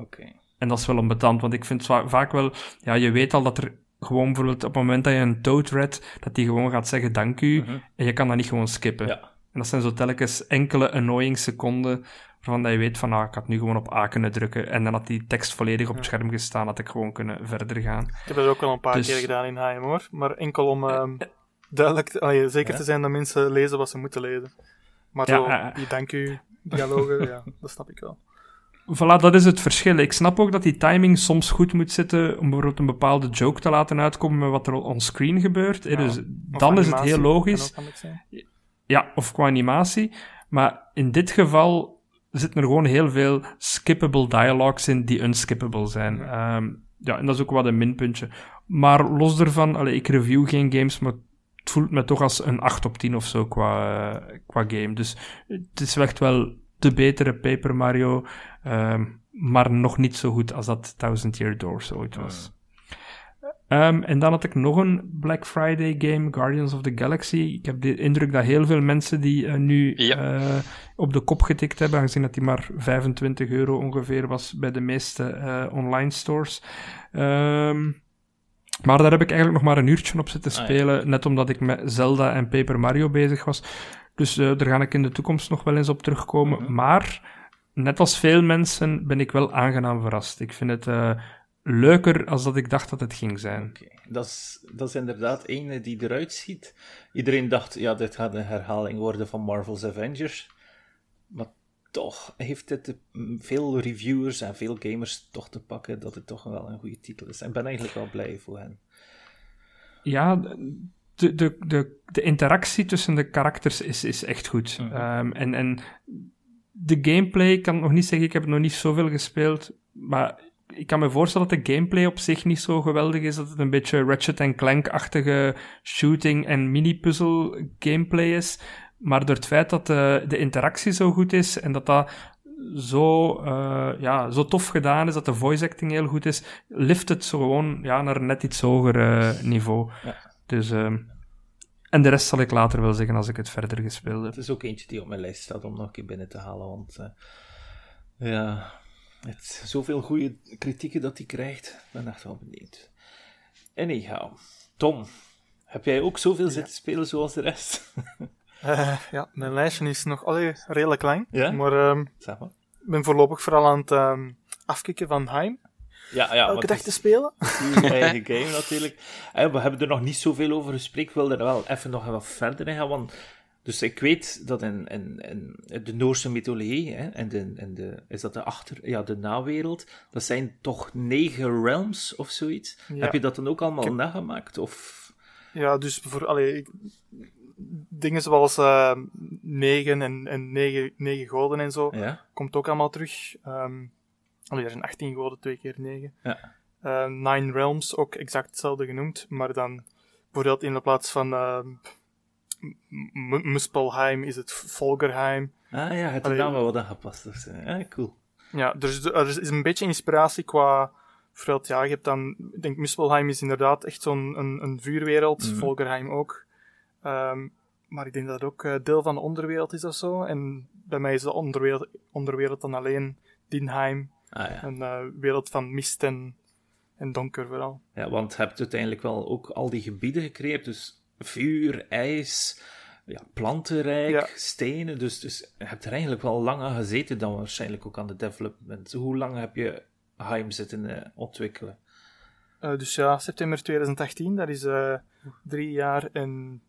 Oké. Okay. En dat is wel onbetand, want ik vind vaak wel, ja, je weet al dat er gewoon bijvoorbeeld op het moment dat je een toad redt, dat die gewoon gaat zeggen dank u, uh -huh. en je kan dat niet gewoon skippen. Ja. En dat zijn zo telkens enkele annoying seconden waarvan dat je weet van, ah, ik had nu gewoon op A kunnen drukken en dan had die tekst volledig op het scherm gestaan, had ik gewoon kunnen verder gaan. Ik heb dat ook al een paar dus... keer gedaan in HM hoor, maar enkel om uh, duidelijk, allee, zeker te zijn dat mensen lezen wat ze moeten lezen. Maar zo, uh, die dank u dialogen, ja, dat snap ik wel. Voilà, dat is het verschil. Ik snap ook dat die timing soms goed moet zitten om bijvoorbeeld een bepaalde joke te laten uitkomen met wat er onscreen gebeurt. Ja, dus dan is het heel logisch. Ja, of qua animatie. Maar in dit geval zitten er gewoon heel veel skippable dialogues in die unskippable zijn. Ja, um, ja en dat is ook wat een minpuntje. Maar los daarvan, allee, ik review geen games, maar het voelt me toch als een 8 op 10 of zo qua, uh, qua game. Dus het is echt wel de betere Paper Mario, um, maar nog niet zo goed als dat Thousand Year Doors ooit was. Um, en dan had ik nog een Black Friday game, Guardians of the Galaxy. Ik heb de indruk dat heel veel mensen die uh, nu ja. uh, op de kop getikt hebben, aangezien dat die maar 25 euro ongeveer was bij de meeste uh, online stores. Um, maar daar heb ik eigenlijk nog maar een uurtje op zitten spelen, ah, ja. net omdat ik met Zelda en Paper Mario bezig was. Dus daar ga ik in de toekomst nog wel eens op terugkomen. -hmm. Maar, net als veel mensen, ben ik wel aangenaam verrast. Ik vind het leuker als dat ik dacht dat het ging zijn. Okay. Dat, is, dat is inderdaad ene die eruit ziet. Iedereen dacht, ja, dit gaat een herhaling worden van Marvel's Avengers. Maar toch heeft het veel reviewers en veel gamers toch te pakken dat het toch wel een goede titel is. En ik ben eigenlijk wel blij voor hen. Ja, de, de, de, de interactie tussen de karakters is, is echt goed. Mm -hmm. um, en, en de gameplay, ik kan nog niet zeggen, ik heb nog niet zoveel gespeeld, maar ik kan me voorstellen dat de gameplay op zich niet zo geweldig is. Dat het een beetje Ratchet Clank-achtige shooting- en mini-puzzle gameplay is. Maar door het feit dat de, de interactie zo goed is en dat dat zo, uh, ja, zo tof gedaan is, dat de voice acting heel goed is, lift het zo gewoon ja, naar een net iets hoger uh, niveau. Ja. Dus, uh, en de rest zal ik later wel zeggen als ik het verder gespeeld heb. Het is ook eentje die op mijn lijst staat om nog een keer binnen te halen, want uh, ja, het zoveel goede kritieken dat hij krijgt. Ik ben echt wel benieuwd. Anyhow, Tom, heb jij ook zoveel ja. zitten spelen zoals de rest? uh, ja, mijn lijstje is nog allee, redelijk lang. Ja? Maar um, zeg maar. ik ben voorlopig vooral aan het um, afkicken van Heim. Ja, ja, Elke dag te spelen. Eigen game natuurlijk. En we hebben er nog niet zoveel over gesproken. Ik wil er wel even nog wat verder in gaan, want dus ik weet dat in, in, in de Noorse mythologie, hè, en de, de, is dat de achter, ja, de nawereld, dat zijn toch negen realms of zoiets. Ja. Heb je dat dan ook allemaal heb... nagemaakt? Of... Ja, dus voor allee, dingen zoals uh, negen en, en negen, negen goden en zo, ja? komt ook allemaal terug. Um, allee, er zijn 18 goden, twee keer negen. Ja. Uh, nine realms, ook exact hetzelfde genoemd, maar dan bijvoorbeeld in de plaats van. Uh, Muspelheim is het Volgerheim. Ah ja, het naam wel wat aangepast. Dus, ja, cool. Ja, dus er is een beetje inspiratie qua... Vooral, ja, je hebt dan... Ik denk, Muspelheim is inderdaad echt zo'n een, een vuurwereld. Mm -hmm. Volgerheim ook. Um, maar ik denk dat het ook uh, deel van de onderwereld is of zo. En bij mij is de onderwereld, onderwereld dan alleen Dinheim. Ah, ja. Een uh, wereld van mist en, en donker vooral. Ja, want je hebt uiteindelijk wel ook al die gebieden gecreëerd. Dus vuur, ijs, ja, plantenrijk, Ja. stenen. Dus, dus je hebt er eigenlijk wel lang aan gezeten dan waarschijnlijk ook aan de development. Hoe lang heb je Heim zitten eh, ontwikkelen? Eh, dus ja, september 2018, dat is eh, drie jaar en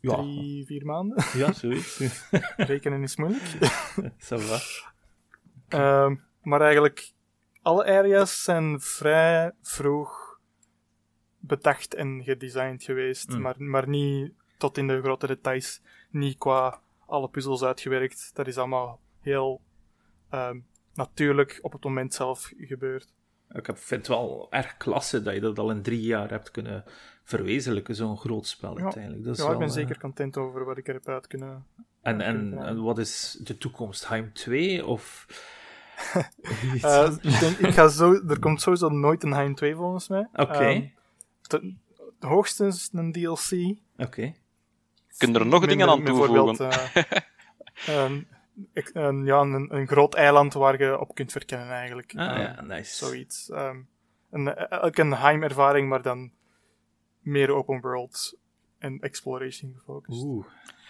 Ja, drie, vier maanden. ja zoiets. Rekenen is moeilijk. Ça va. Ehm, maar eigenlijk, alle areas zijn vrij vroeg bedacht en gedesigned geweest, Mm. maar, maar niet tot in de grote details. Niet qua alle puzzels uitgewerkt. Dat is allemaal heel ehm, natuurlijk op het moment zelf gebeurd. Ik vind het wel erg klasse dat je dat al in drie jaar hebt kunnen verwezenlijken, zo'n groot spel uiteindelijk. Dat is Ja, ik ben eh, zeker content over wat ik er heb uit kunnen. En, en, wat is de toekomst? Heim 2 of... Eh, ik denk, ik ga zo, er komt sowieso nooit een Heim 2 volgens mij. Oké. Ehm, te- hoogstens een DLC. Oké. Kun je er nog dingen aan toevoegen? eh, een, ik- een, ja, een, een groot eiland waar je op kunt verkennen, eigenlijk. Ah, Ehm, ja, nice. Zoiets. Ehm een, elke een Heim-ervaring, maar dan meer open world en exploration gefocust. Oeh.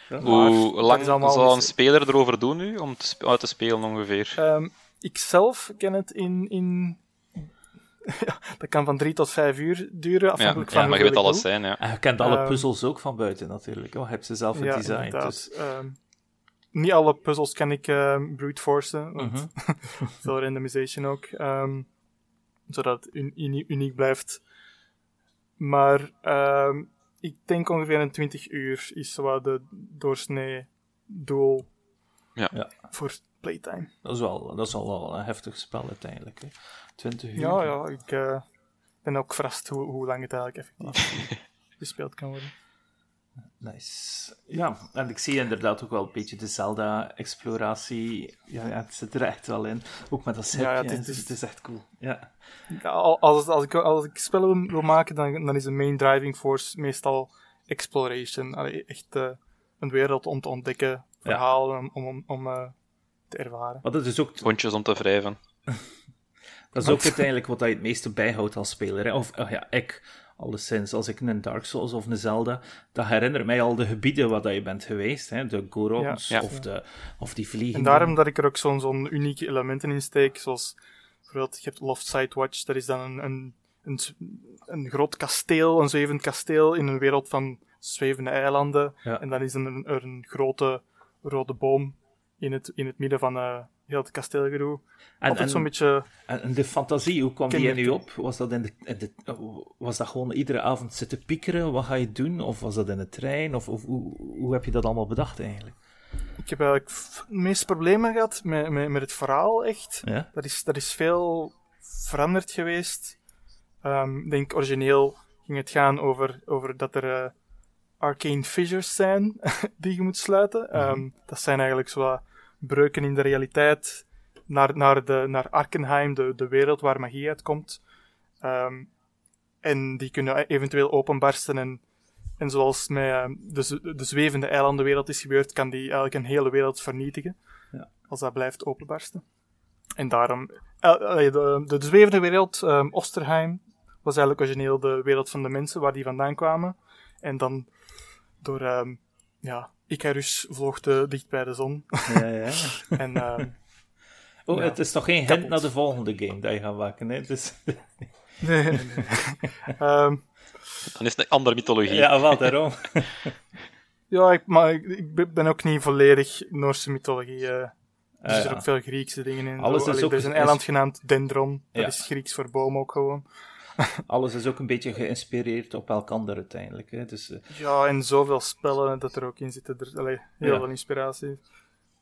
Ja. Hoe lang zou een speler erover doen nu om te uit te spelen ongeveer? Ehm, ik zelf ken het in... in ja, dat kan van drie tot vijf uur duren, Ja, afhankelijk van ja, maar je weet alles zijn, ja. En je kent alle Ehm, puzzels ook van buiten natuurlijk. Oh, je hebt ze zelf doe. Ja, inderdaad. Dus. Ehm, niet alle puzzels kan ik brute forcen, want Mhm. veel randomization ook, ehm, zodat het un- uni- uniek blijft. Maar ehm, ik denk ongeveer een 20 uur is wat de doorsnee doel Ja. Ja. voor playtime. Dat, is wel, dat is al wel een heftig spel uiteindelijk. Hè. 20 uur. Ja, ja, ik eh, ben ook verrast hoe, hoe lang het eigenlijk effectief gespeeld kan worden. Nice. Ja, en ik zie inderdaad ook wel een beetje de Zelda-exploratie. Ja, ja, het zit er echt wel in. Ook met dat Ja, ja, het het, is- is, het is echt cool. Ja. Ja, al- als, als, ik, als ik spellen wil, maken, dan, dan is de main driving force meestal exploration. Allee, echt eh, een wereld om te ontdekken, verhalen om, om, om eh, te ervaren. Maar dat is ook, Hondjes om te wrijven. dat is ook uiteindelijk wat je het meeste bijhoudt als speler. Hè. Of oh ja, ik, alleszins, als ik een Dark Souls of een Zelda, dat herinnert mij al de gebieden waar dat je bent geweest. Hè. De Gorons Ja. Of, de, of die vliegen. En daarom dat ik er ook zo'n zo'n unieke elementen in steek, zoals bijvoorbeeld, je hebt Lost Side Watch, dat is dan een, een, een, een groot kasteel, een zwevend kasteel in een wereld van zwevende eilanden. Ja. En dan is er een, er een grote rode boom in het, in het midden van eh, heel het kasteelgedoe. En, Altijd en- zo'n beetje... En en de fantasie, hoe kwam die in u Kindertje. op? Was dat, in de, in de, was dat gewoon iedere avond zitten piekeren? Wat ga je doen? Of was dat in de trein? Of, of hoe, hoe heb je dat allemaal bedacht eigenlijk? Ik heb eigenlijk de meeste problemen gehad met, met, met het verhaal, echt. Ja? Dat is, dat is veel veranderd geweest. Ehm, ik denk, origineel ging het gaan over, over dat er eh, arcane fissures zijn die je moet sluiten. Ehm, dat zijn eigenlijk zo breuken in de realiteit naar, naar, de, naar Arkenheim, de, de wereld waar magie uitkomt. Ehm, en die kunnen eventueel openbarsten en en zoals met eh, de, de zwevende eilandenwereld is gebeurd, kan die eigenlijk een hele wereld vernietigen. Ja. Als dat blijft openbarsten. En daarom... de, de, de zwevende wereld, ehm, Osterheim, was eigenlijk origineel de wereld van de mensen, waar die vandaan kwamen. En dan door... ehm, ja, Icarus vloog te dicht bij de zon. Ja, ja. en ehm, Oh, Ja. het is toch geen hint Kapot. naar de volgende game dat je gaat maken, hè? Dus, nee, nee, nee. Ehm, Dan is het een andere mythologie. ja, wel, daarom. ja, ik, maar ik, ik ben- ook niet volledig Noorse mythologie. eh, er Ah, zitten ja. ook veel Griekse dingen in. Alles Zo, is allee, ook- er is een eiland genaamd Dendron. Dat Ja. is Grieks voor boom ook gewoon. Alles is ook een beetje geïnspireerd op elkander uiteindelijk. Hè? Dus, eh, Ja, en zoveel spellen dat er ook in zitten. Er, allee, heel Ja. veel inspiratie.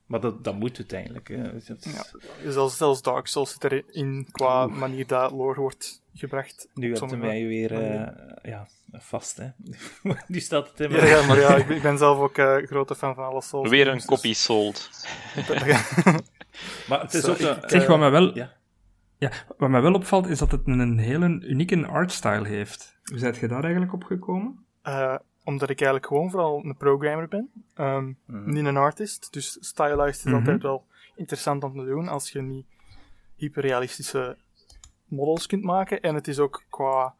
maar dat, dat moet uiteindelijk. Hè? Dus is- Ja. Zelfs, zelfs Dark Souls zit erin qua manier dat lore wordt gebracht. Nu heb je mij weer eh, ja, vast, hè? nu staat het in Ja, mijn... ja, maar ja, ik ben, ik ben zelf ook eh grote fan van alle Souls. Weer een games, dus- kopie sold. Maar het is ook... Zeg, wat mij wel, ja. Ja, wat mij wel opvalt, is dat het een hele unieke artstyle heeft. Hoe zijt je daar eigenlijk op gekomen? Eh, omdat ik eigenlijk gewoon vooral een programmer ben. Ehm, Mhm. Niet een artist. Dus stylized is Mhm. altijd wel interessant om te doen als je niet hyperrealistische models kunt maken. En het is ook qua,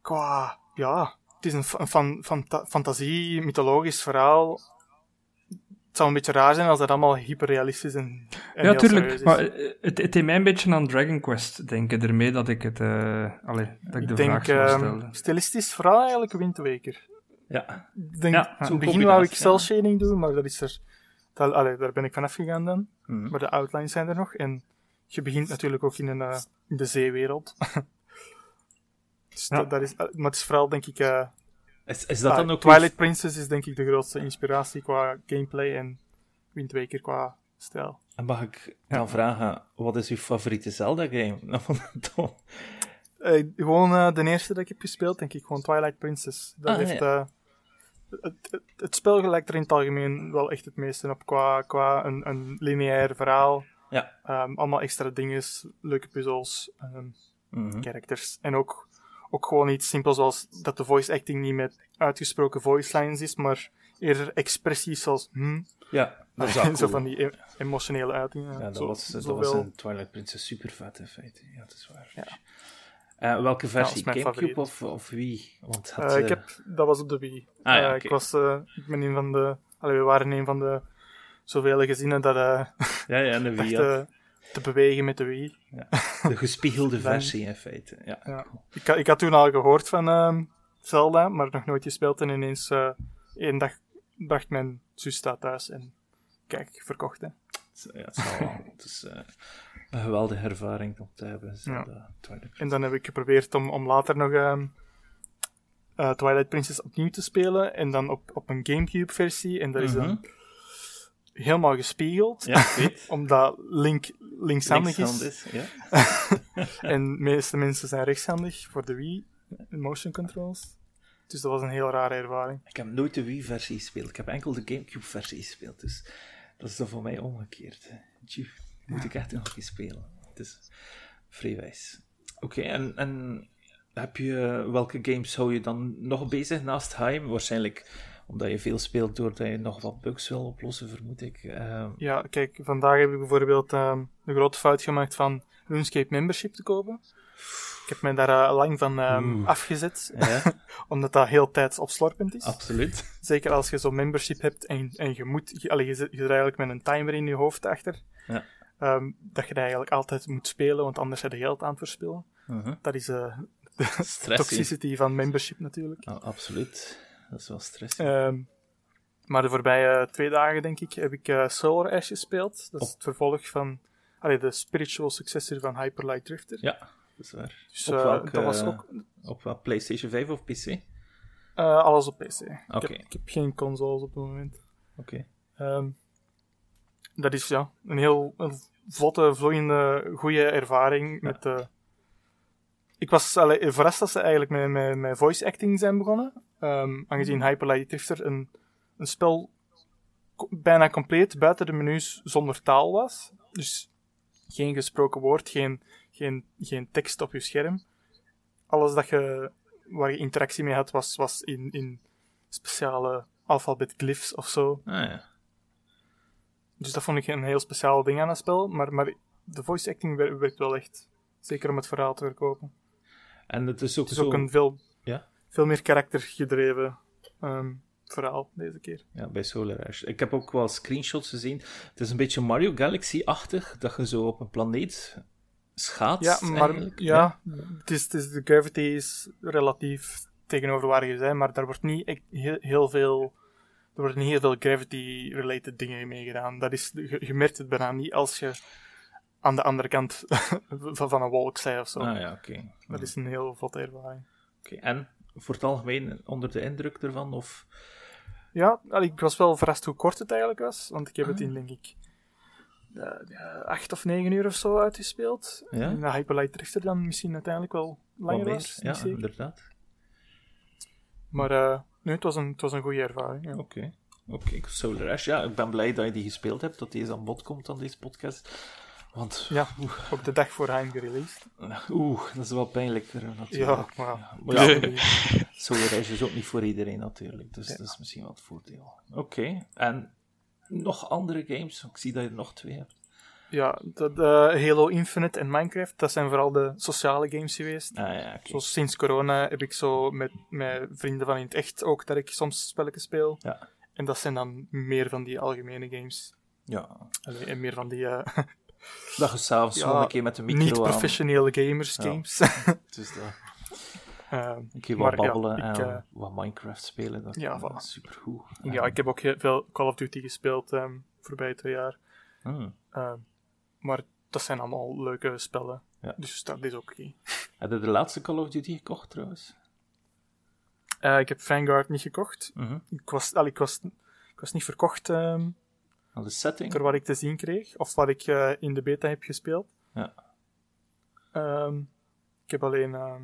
qua ja, het is een, fa- een fan, fanta- fantasie, mythologisch verhaal. Het zou een beetje raar zijn als dat allemaal hyperrealistisch en, en ja, tuurlijk. is. Maar eh, het, het deed mij een beetje aan Dragon Quest denken, ermee dat ik het... eh allee, dat ik de ik denk, vraag ehm, stilistisch vooral eigenlijk Wind Waker. Ja. Ik denk, Ja, het begin wou ik cel shading doen, maar dat is er... Dat, allee, daar ben ik van afgegaan dan. Mhm. Maar de outlines zijn er nog. En je begint natuurlijk ook in, een, eh, in de zeewereld. dus Ja. dat, dat is, maar het is vooral, denk ik... Is, is dat ah, dan ook Twilight Princess is denk ik de grootste inspiratie qua gameplay en Wind Waker qua stijl. En mag ik dan vragen, wat is uw favoriete Zelda-game? Tom? Eh, gewoon eh, de eerste dat ik heb gespeeld, denk ik gewoon Twilight Princess. Dat Ah, heeft, ja. eh, het, het, het spel lijkt er in het algemeen wel echt het meeste op qua, qua een, een lineair verhaal. Ja. Ehm, allemaal extra dingen, leuke puzzels, Mhm. characters. En ook, ook gewoon iets simpels zoals dat de voice acting niet met uitgesproken voice lines is, maar eerder expressies zoals hmm, Ja, dat is zo van die e- emotionele uitingen. Ja, dat Zo- was, dat zowel- was in Twilight Princess super vet in feite. Ja, dat is waar. Ja. Eh, welke versie? Gamecube of, of Wii? Want had, Eh, ik eh, heb, dat was op de Wii. Ah, ja, ik, was, ik ben een van de... Allee, we waren een van de zoveel gezinnen dat Ja, ja, de Wii te bewegen met de Wii. de gespiegelde versie in feite. Ja. Ja. Ik, had- ik had toen al gehoord van ehm, Zelda, maar nog nooit gespeeld. En ineens één dag bracht mijn zus dat thuis en kijk, verkocht. Hè. Ja, het, is wel- het is eh, een geweldige ervaring om te hebben. Zelda, Twilight En dan heb ik geprobeerd om, om later nog ehm, eh, Twilight Princess opnieuw te spelen. En dan op, op een Gamecube-versie. En dat is dan Mhm. Helemaal gespiegeld. Ja. Omdat Link linkshandig Linkshand is. is. Ja. En de meeste mensen zijn rechtshandig voor de Wii motion controls. Dus dat was een heel rare ervaring. Ik heb nooit de Wii-versie gespeeld. Ik heb enkel de Gamecube-versie gespeeld. Dus dat is dan voor mij omgekeerd. Tjoe, moet ik echt nog een keer spelen. Het is vrij wijs. Oké, en, en heb je, welke games hou je dan nog bezig naast Heim? Waarschijnlijk omdat je veel speelt doordat je nog wat bugs wil oplossen, vermoed ik. Eh, Ja, kijk, vandaag heb ik bijvoorbeeld ehm, de grote fout gemaakt van RuneScape membership te kopen. Ik heb mij daar eh, lang van ehm, Oeh. afgezet, ja, omdat dat heel tijdsopslorpend is. absoluut. Zeker als je zo'n membership hebt en, en je moet, je, allee, je, zit, je zit eigenlijk met een timer in je hoofd achter. Ja. Ehm, dat je dat eigenlijk altijd moet spelen, want anders heb je geld aan het verspillen. Mhm. Dat is eh, Stress. toxicity van membership natuurlijk. Ah, absoluut. Dat is wel stress. Ehm, maar de voorbije twee dagen, denk ik, heb ik eh, Solar Ash gespeeld. Dat is Oh. het vervolg van allee, de spiritual successor van Hyper Light Drifter. ja, dat is waar. Dus op eh, dat was ook Op wat, PlayStation 5 of PC? Eh, alles op PC. Ik, Oké. heb, ik heb geen consoles op het moment. Oké. Ehm, dat is ja, een heel een vlotte, vloeiende, goede ervaring. Met, de ik was allee, verrast dat ze eigenlijk met, met, met voice acting zijn begonnen. Ehm, aangezien Hyper Light Drifter een, een spel bijna compleet buiten de menus zonder taal was. Dus geen gesproken woord, geen, geen, geen tekst op je scherm. Alles dat je, waar je interactie mee had, was, was in, in speciale alfabet glyphs of zo. Ah ja. Dus dat vond ik een heel speciaal ding aan het spel. Maar, maar de voice acting wer- werkt wel echt. Zeker om het verhaal te verkopen. En het is ook Het is zo... ook een veel, Ja? veel meer karaktergedreven ehm, verhaal deze keer. Ja, bij Solar Ash. Ik heb ook wel screenshots gezien. Het is een beetje Mario Galaxy-achtig, dat je zo op een planeet schaatst. Ja, maar ja, Het is, het is, de gravity is relatief tegenover waar je bent, maar daar wordt niet heel, heel veel. Er worden niet heel veel gravity-related dingen mee gedaan. Dat is, je, je merkt het bijna niet als je aan de andere kant van, een wolk zij of zo. Ah ja, oké. Dat is een heel vlotte ervaring. Oké, En voor het algemeen onder de indruk ervan? Of... Ja, ik was wel verrast hoe kort het eigenlijk was. Want ik heb het Ah. in, denk ik, eh, acht of negen uur of zo uitgespeeld. Ja? En de Hyper Light Drifter dan misschien uiteindelijk wel langer meer? was. Ja, zeker. inderdaad. Maar eh, nee, het was een, het was een goede ervaring. Ja. Oké. Oké, Solar Ash. Ja, ik ben blij dat je die gespeeld hebt, dat deze aan bod komt aan deze podcast. Want, Ja, op de dag voor Heim gereleased. oeh, dat is wel pijnlijk eh, natuurlijk. Ja, maar Ja, maar ja, is ook niet voor iedereen natuurlijk, dus dat is misschien wel het voordeel. Oké, en nog andere games? Ik zie dat je er nog twee hebt. Ja, de, de Halo Infinite en Minecraft, dat zijn vooral de sociale games geweest. Ah ja. Zoals sinds corona heb ik zo met, met vrienden van in het echt ook dat ik soms spelletjes speel. Ja. En dat zijn dan meer van die algemene games. Ja. Allee, en meer van die eh, Dat je s'avonds Ja, gewoon een keer met de micro aan. niet-professionele gamers Ja. games. Dus dat, Eh, een keer wat ja, babbelen ik, en eh, wat Minecraft spelen. Dat, ja, voilà. is supergoed. ja, ik heb ook heel veel Call of Duty gespeeld ehm voorbij twee jaar. Hmm. Eh, maar dat zijn allemaal leuke spellen. Ja. Dus dat is ook oké. Heb je de laatste Call of Duty gekocht trouwens? Eh, ik heb Vanguard niet gekocht. Mhm. Ik was, al, ik was, ik was niet verkocht ehm, Aan de setting? door wat ik te zien kreeg. Of wat ik eh, in de beta heb gespeeld. Ja. Ehm, ik heb alleen... ehm,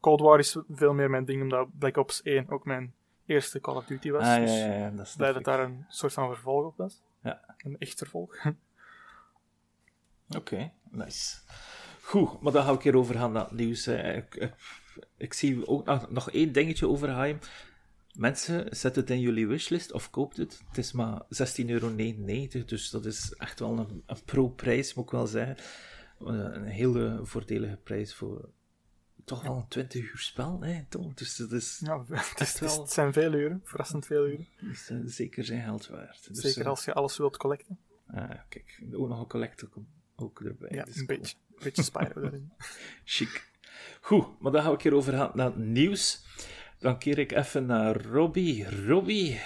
Cold War is veel meer mijn ding, omdat Black Ops 1 ook mijn eerste Call of Duty was. Ah, ja, dus ja, ja, dat is blij dat daar een soort van vervolg op was. Ja. Een echt vervolg. Oké, nice. Goed, maar dan ga ik hier over gaan naar het nieuws. Ik, ik, ik zie ook nog, nog één dingetje over Haim. Mensen, zet het in jullie wishlist of koopt het. Het is maar 16,99 euro, dus dat is echt wel een, een pro-prijs, moet ik wel zeggen. Eh, Een hele voordelige prijs voor toch wel een 20 uur spel, hè, Tom? Dus dat is, ja, het, is, wel- het zijn veel uren. Verrassend veel uren. is, eh, zeker zijn geld waard. Dus, Zeker eh, als je alles wilt collecten. ah, kijk, ook nog een collector ook erbij. Ja, dus een cool. beetje. Een beetje Spyro daarin. Chic. Goed, maar dan ga ik hier over gaan naar het nieuws. Dan keer ik even naar Robbie. Robbie.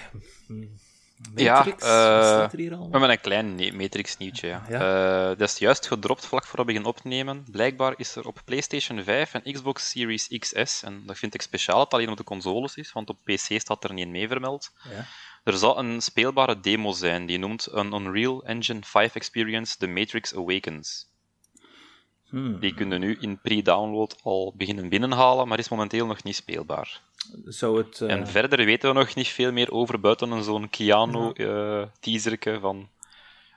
Ja, Matrix, wat staat er hier hebben een klein Matrix-nieuwtje. Ja. Ja. Eh, dat is juist gedropt vlak voor we beginnen opnemen. Blijkbaar is er op PlayStation 5 en Xbox Series XS, en dat vind ik speciaal dat het alleen op de consoles is, want op PC staat er niet mee vermeld. Ja. Er zal een speelbare demo zijn die noemt een Unreal Engine 5 Experience The Matrix Awakens. Hmm. Die kun je nu in pre-download al beginnen binnenhalen, maar is momenteel nog niet speelbaar. Zou het... eh, En verder weten we nog niet veel meer over buiten een zo'n Keanu-teaserke van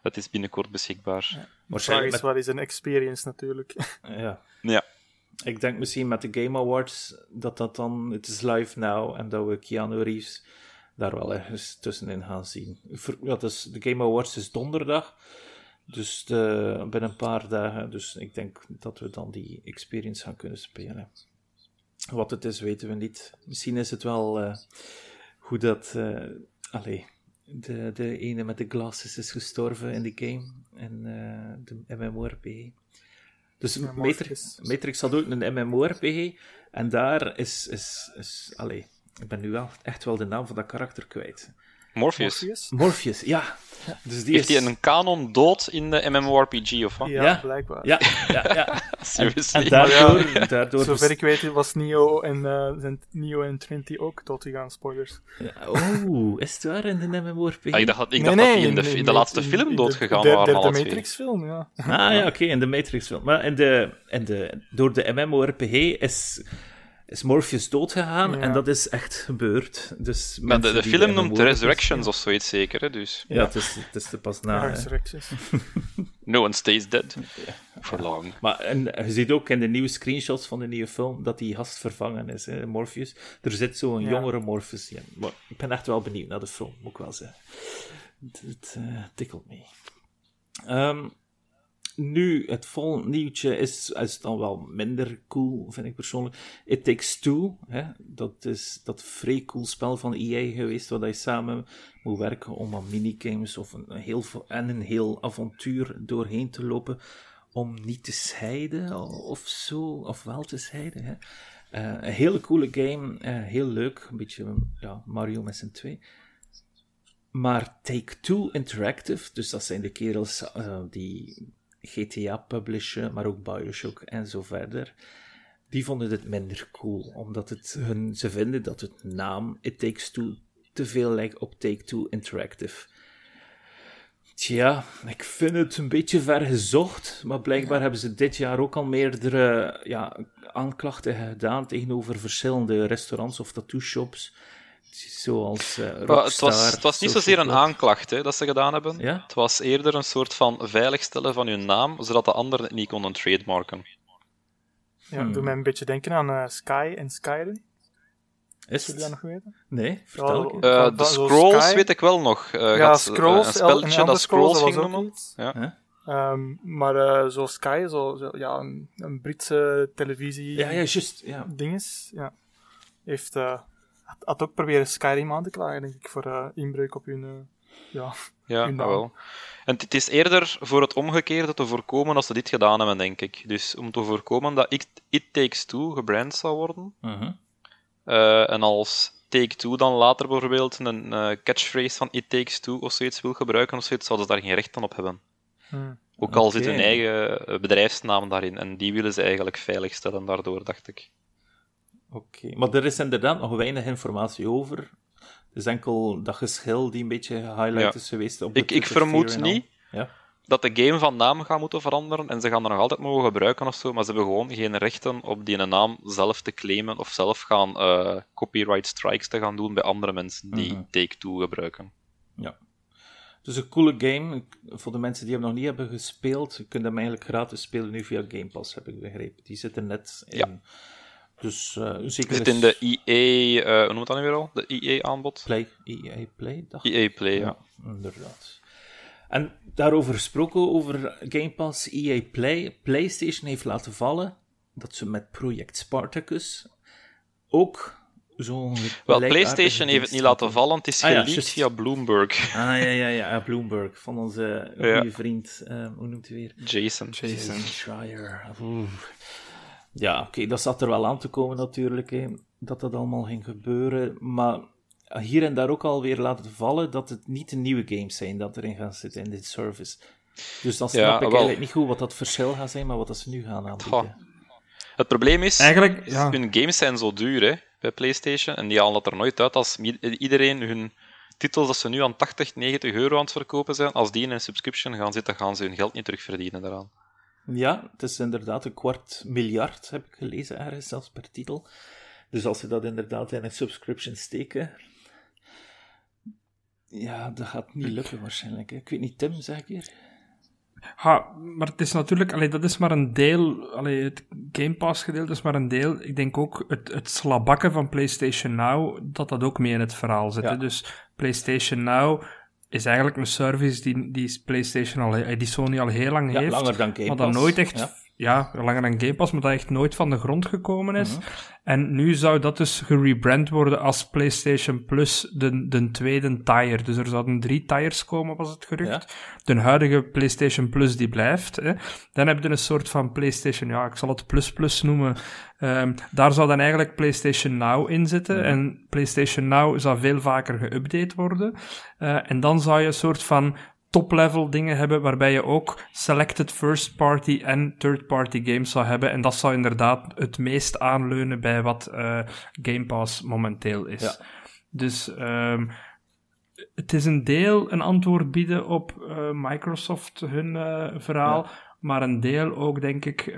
het is binnenkort beschikbaar. De vraag waarschijnlijk is, met, wat is een experience natuurlijk. ja. Ja. Ik denk misschien met de Game Awards dat dat dan... Het is live now en dat we Keanu Reeves daar wel ergens tussenin gaan zien. Ja, dus de Game Awards is donderdag. Dus de, binnen een paar dagen. Dus ik denk dat we dan die experience gaan kunnen spelen. Wat het is, weten we niet. Misschien is het wel eh, hoe dat. eh allee, de, de ene met de glasses is gestorven in die game. En eh, de MMORPG. Dus Matrix. Matrix had ook een MMORPG. En daar is. is, is allee, ik ben nu wel echt wel de naam van dat karakter kwijt. Morpheus. Morpheus? Morpheus, ja. Dus die Heeft is... hij een kanon dood in de MMORPG of wat? Ja, Ja. blijkbaar. Ja, ja, ja. En, Seriously? en daardoor... daardoor Zover ik weet was Neo en, eh, zijn Neo en Trinity ook doodgegaan, spoilers. Ja, Oeh, is het waar in de MMORPG? Ah, ik dacht, dat- ik dacht dat die in de, in de laatste film doodgegaan de, waren, de, de. Matrix-film, ja. Ah ja, oké, in de Matrix-film. Maar in de, in de, door de MMORPG is, is Morpheus doodgegaan Ja. en dat is echt gebeurd. Dus Maar de, de film noemt Resurrections of zoiets zeker, hè? dus Ja, het is, het is er pas na. Resurrections. no one stays dead for long. Maar en, je ziet ook in de nieuwe screenshots van de nieuwe film dat die gast vervangen is, hè, Morpheus. Er zit zo'n Ja. jongere Morpheus in. Maar ik ben echt wel benieuwd naar de film, moet ik wel zeggen. Het, het eh, tikkelt me. Ehm, nu, het volgende nieuwtje is, is dan wel minder cool, vind ik persoonlijk. It Takes Two, hè? dat is dat vrij cool spel van EA geweest, waar je samen moet werken om aan minigames of een heel, en een heel avontuur doorheen te lopen om niet te scheiden of zo, of wel te scheiden. Hè? Eh, een hele coole game, eh, heel leuk, een beetje ja, Mario met z'n twee. Maar Take-Two Interactive, dus dat zijn de kerels eh, die GTA publishen, maar ook Bioshock en zo verder, die vonden het minder cool, omdat het hun, ze vinden dat het naam It Takes Two te veel lijkt op Take-Two Interactive. Tja, ik vind het een beetje ver gezocht, maar blijkbaar hebben ze dit jaar ook al meerdere ja, aanklachten gedaan tegenover verschillende restaurants of tattoo shops, zoals eh Rockstar. het, was, het was niet zozeer een aanklacht hè, dat ze gedaan hebben. Ja? Het was eerder een soort van veiligstellen van hun naam, zodat de anderen het niet konden trademarken. Ja, Hmm. doe mij een beetje denken aan eh, Sky en Skyrim. Is het? dat nog weten? Nee, vertel ik. Eh, de Scrolls Sky. weet ik wel nog. Eh, ja, gaat, Scrolls. een El- spelletje dat Scrolls ging noemen. Ja. Huh? Ehm, maar uh, zo Sky, zo, zo, ja, een, een Britse televisie... Ja, ja, juist. Ja. Dinges, ja. Heeft, uh, had, had, ook proberen Skyrim aan te klagen, denk ik, voor uh, inbreuk op hun... ja, ja hun wel. En het is eerder voor het omgekeerde te voorkomen als ze dit gedaan hebben, denk ik. Dus om te voorkomen dat It, It Takes Two gebrand zou worden. -huh. en als Take-Two dan later bijvoorbeeld een uh, catchphrase van It Takes Two of zoiets wil gebruiken of zoiets, zouden ze daar geen recht aan op hebben. Hmm. Ook al zit hun eigen eh, bedrijfsnaam daarin. En die willen ze eigenlijk veiligstellen daardoor, dacht ik. Oké, maar er is inderdaad nog weinig informatie over. Het is enkel dat geschil die een beetje highlight is geweest. Op de ik, ik vermoed niet ja? dat de game van naam gaat moeten veranderen en ze gaan er nog altijd mogen gebruiken of zo, maar ze hebben gewoon geen rechten op die naam zelf te claimen of zelf gaan uh, copyright strikes te gaan doen bij andere mensen die Mhm. Take-Two gebruiken. Ja. Dus een coole game. Voor de mensen die hem nog niet hebben gespeeld, je kunt hem eigenlijk gratis spelen nu via Game Pass, heb ik begrepen. Die zit er net in. Ja. Dus uh, zeker zit in de EA, uh, hoe noemt dat nu weer al? De EA-aanbod? Play. EA Play, dacht EA Play, ja. ja. Inderdaad. En daarover gesproken, over Game Pass, EA Play. PlayStation heeft laten vallen dat ze met Project Spartacus ook zo'n... Wel, PlayStation heeft het niet laten vallen, het is Ah, ja, via Bloomberg. Ah, ja, ja, ja, Bloomberg, van onze Ja. goede vriend, eh, hoe noemt hij weer? Jason. Jason Schreier. Oeh. Ja, oké, dat zat er wel aan te komen natuurlijk, hè, dat dat allemaal ging gebeuren. Maar hier en daar ook alweer laten vallen dat het niet de nieuwe games zijn dat erin gaan zitten in dit service. Dus dan snap Ja, ik wel. eigenlijk niet goed wat dat verschil gaat zijn, maar wat dat ze nu gaan aanbieden. Het probleem is, Eigenlijk, ja. hun games zijn zo duur hè, bij PlayStation en die halen dat er nooit uit als iedereen hun titels dat ze nu aan 80, 90 euro aan het verkopen zijn, als die in een subscription gaan zitten, gaan ze hun geld niet terugverdienen daaraan. Ja, het is inderdaad een kwart miljard, heb ik gelezen ergens, zelfs per titel. Dus als ze dat inderdaad in een subscription steken... Ja, dat gaat niet lukken waarschijnlijk. hè. Ik weet niet, Tim, zeg ik hier? Ha, maar het is natuurlijk, allee, dat is maar een deel, allee, het Game Pass gedeelte is maar een deel. Ik denk ook het, het slabakken van PlayStation Now, dat dat ook mee in het verhaal zit. Ja. Dus PlayStation Now is eigenlijk een service die, die PlayStation al, die Sony al heel lang Ja, heeft. langer dan Game maar dat nooit echt, Ja. langer dan Game Pass, maar dat echt nooit van de grond gekomen is. Mhm. En nu zou dat dus gerebrand worden als PlayStation Plus, de, de tweede tier. Dus er zouden drie tiers komen, was het gerucht. De huidige PlayStation Plus die blijft. Hè. Dan heb je een soort van PlayStation, ja, ik zal het Plus Plus noemen. Ehm, daar zou dan eigenlijk PlayStation Now in zitten. En PlayStation Now zou veel vaker geüpdate worden. Eh, en dan zou je een soort van top-level dingen hebben, waarbij je ook selected first-party en third-party games zou hebben. En dat zou inderdaad het meest aanleunen bij wat eh, Game Pass momenteel is. Ja. Dus ehm, het is een deel een antwoord bieden op eh, Microsoft, hun eh, verhaal, maar een deel ook, denk ik,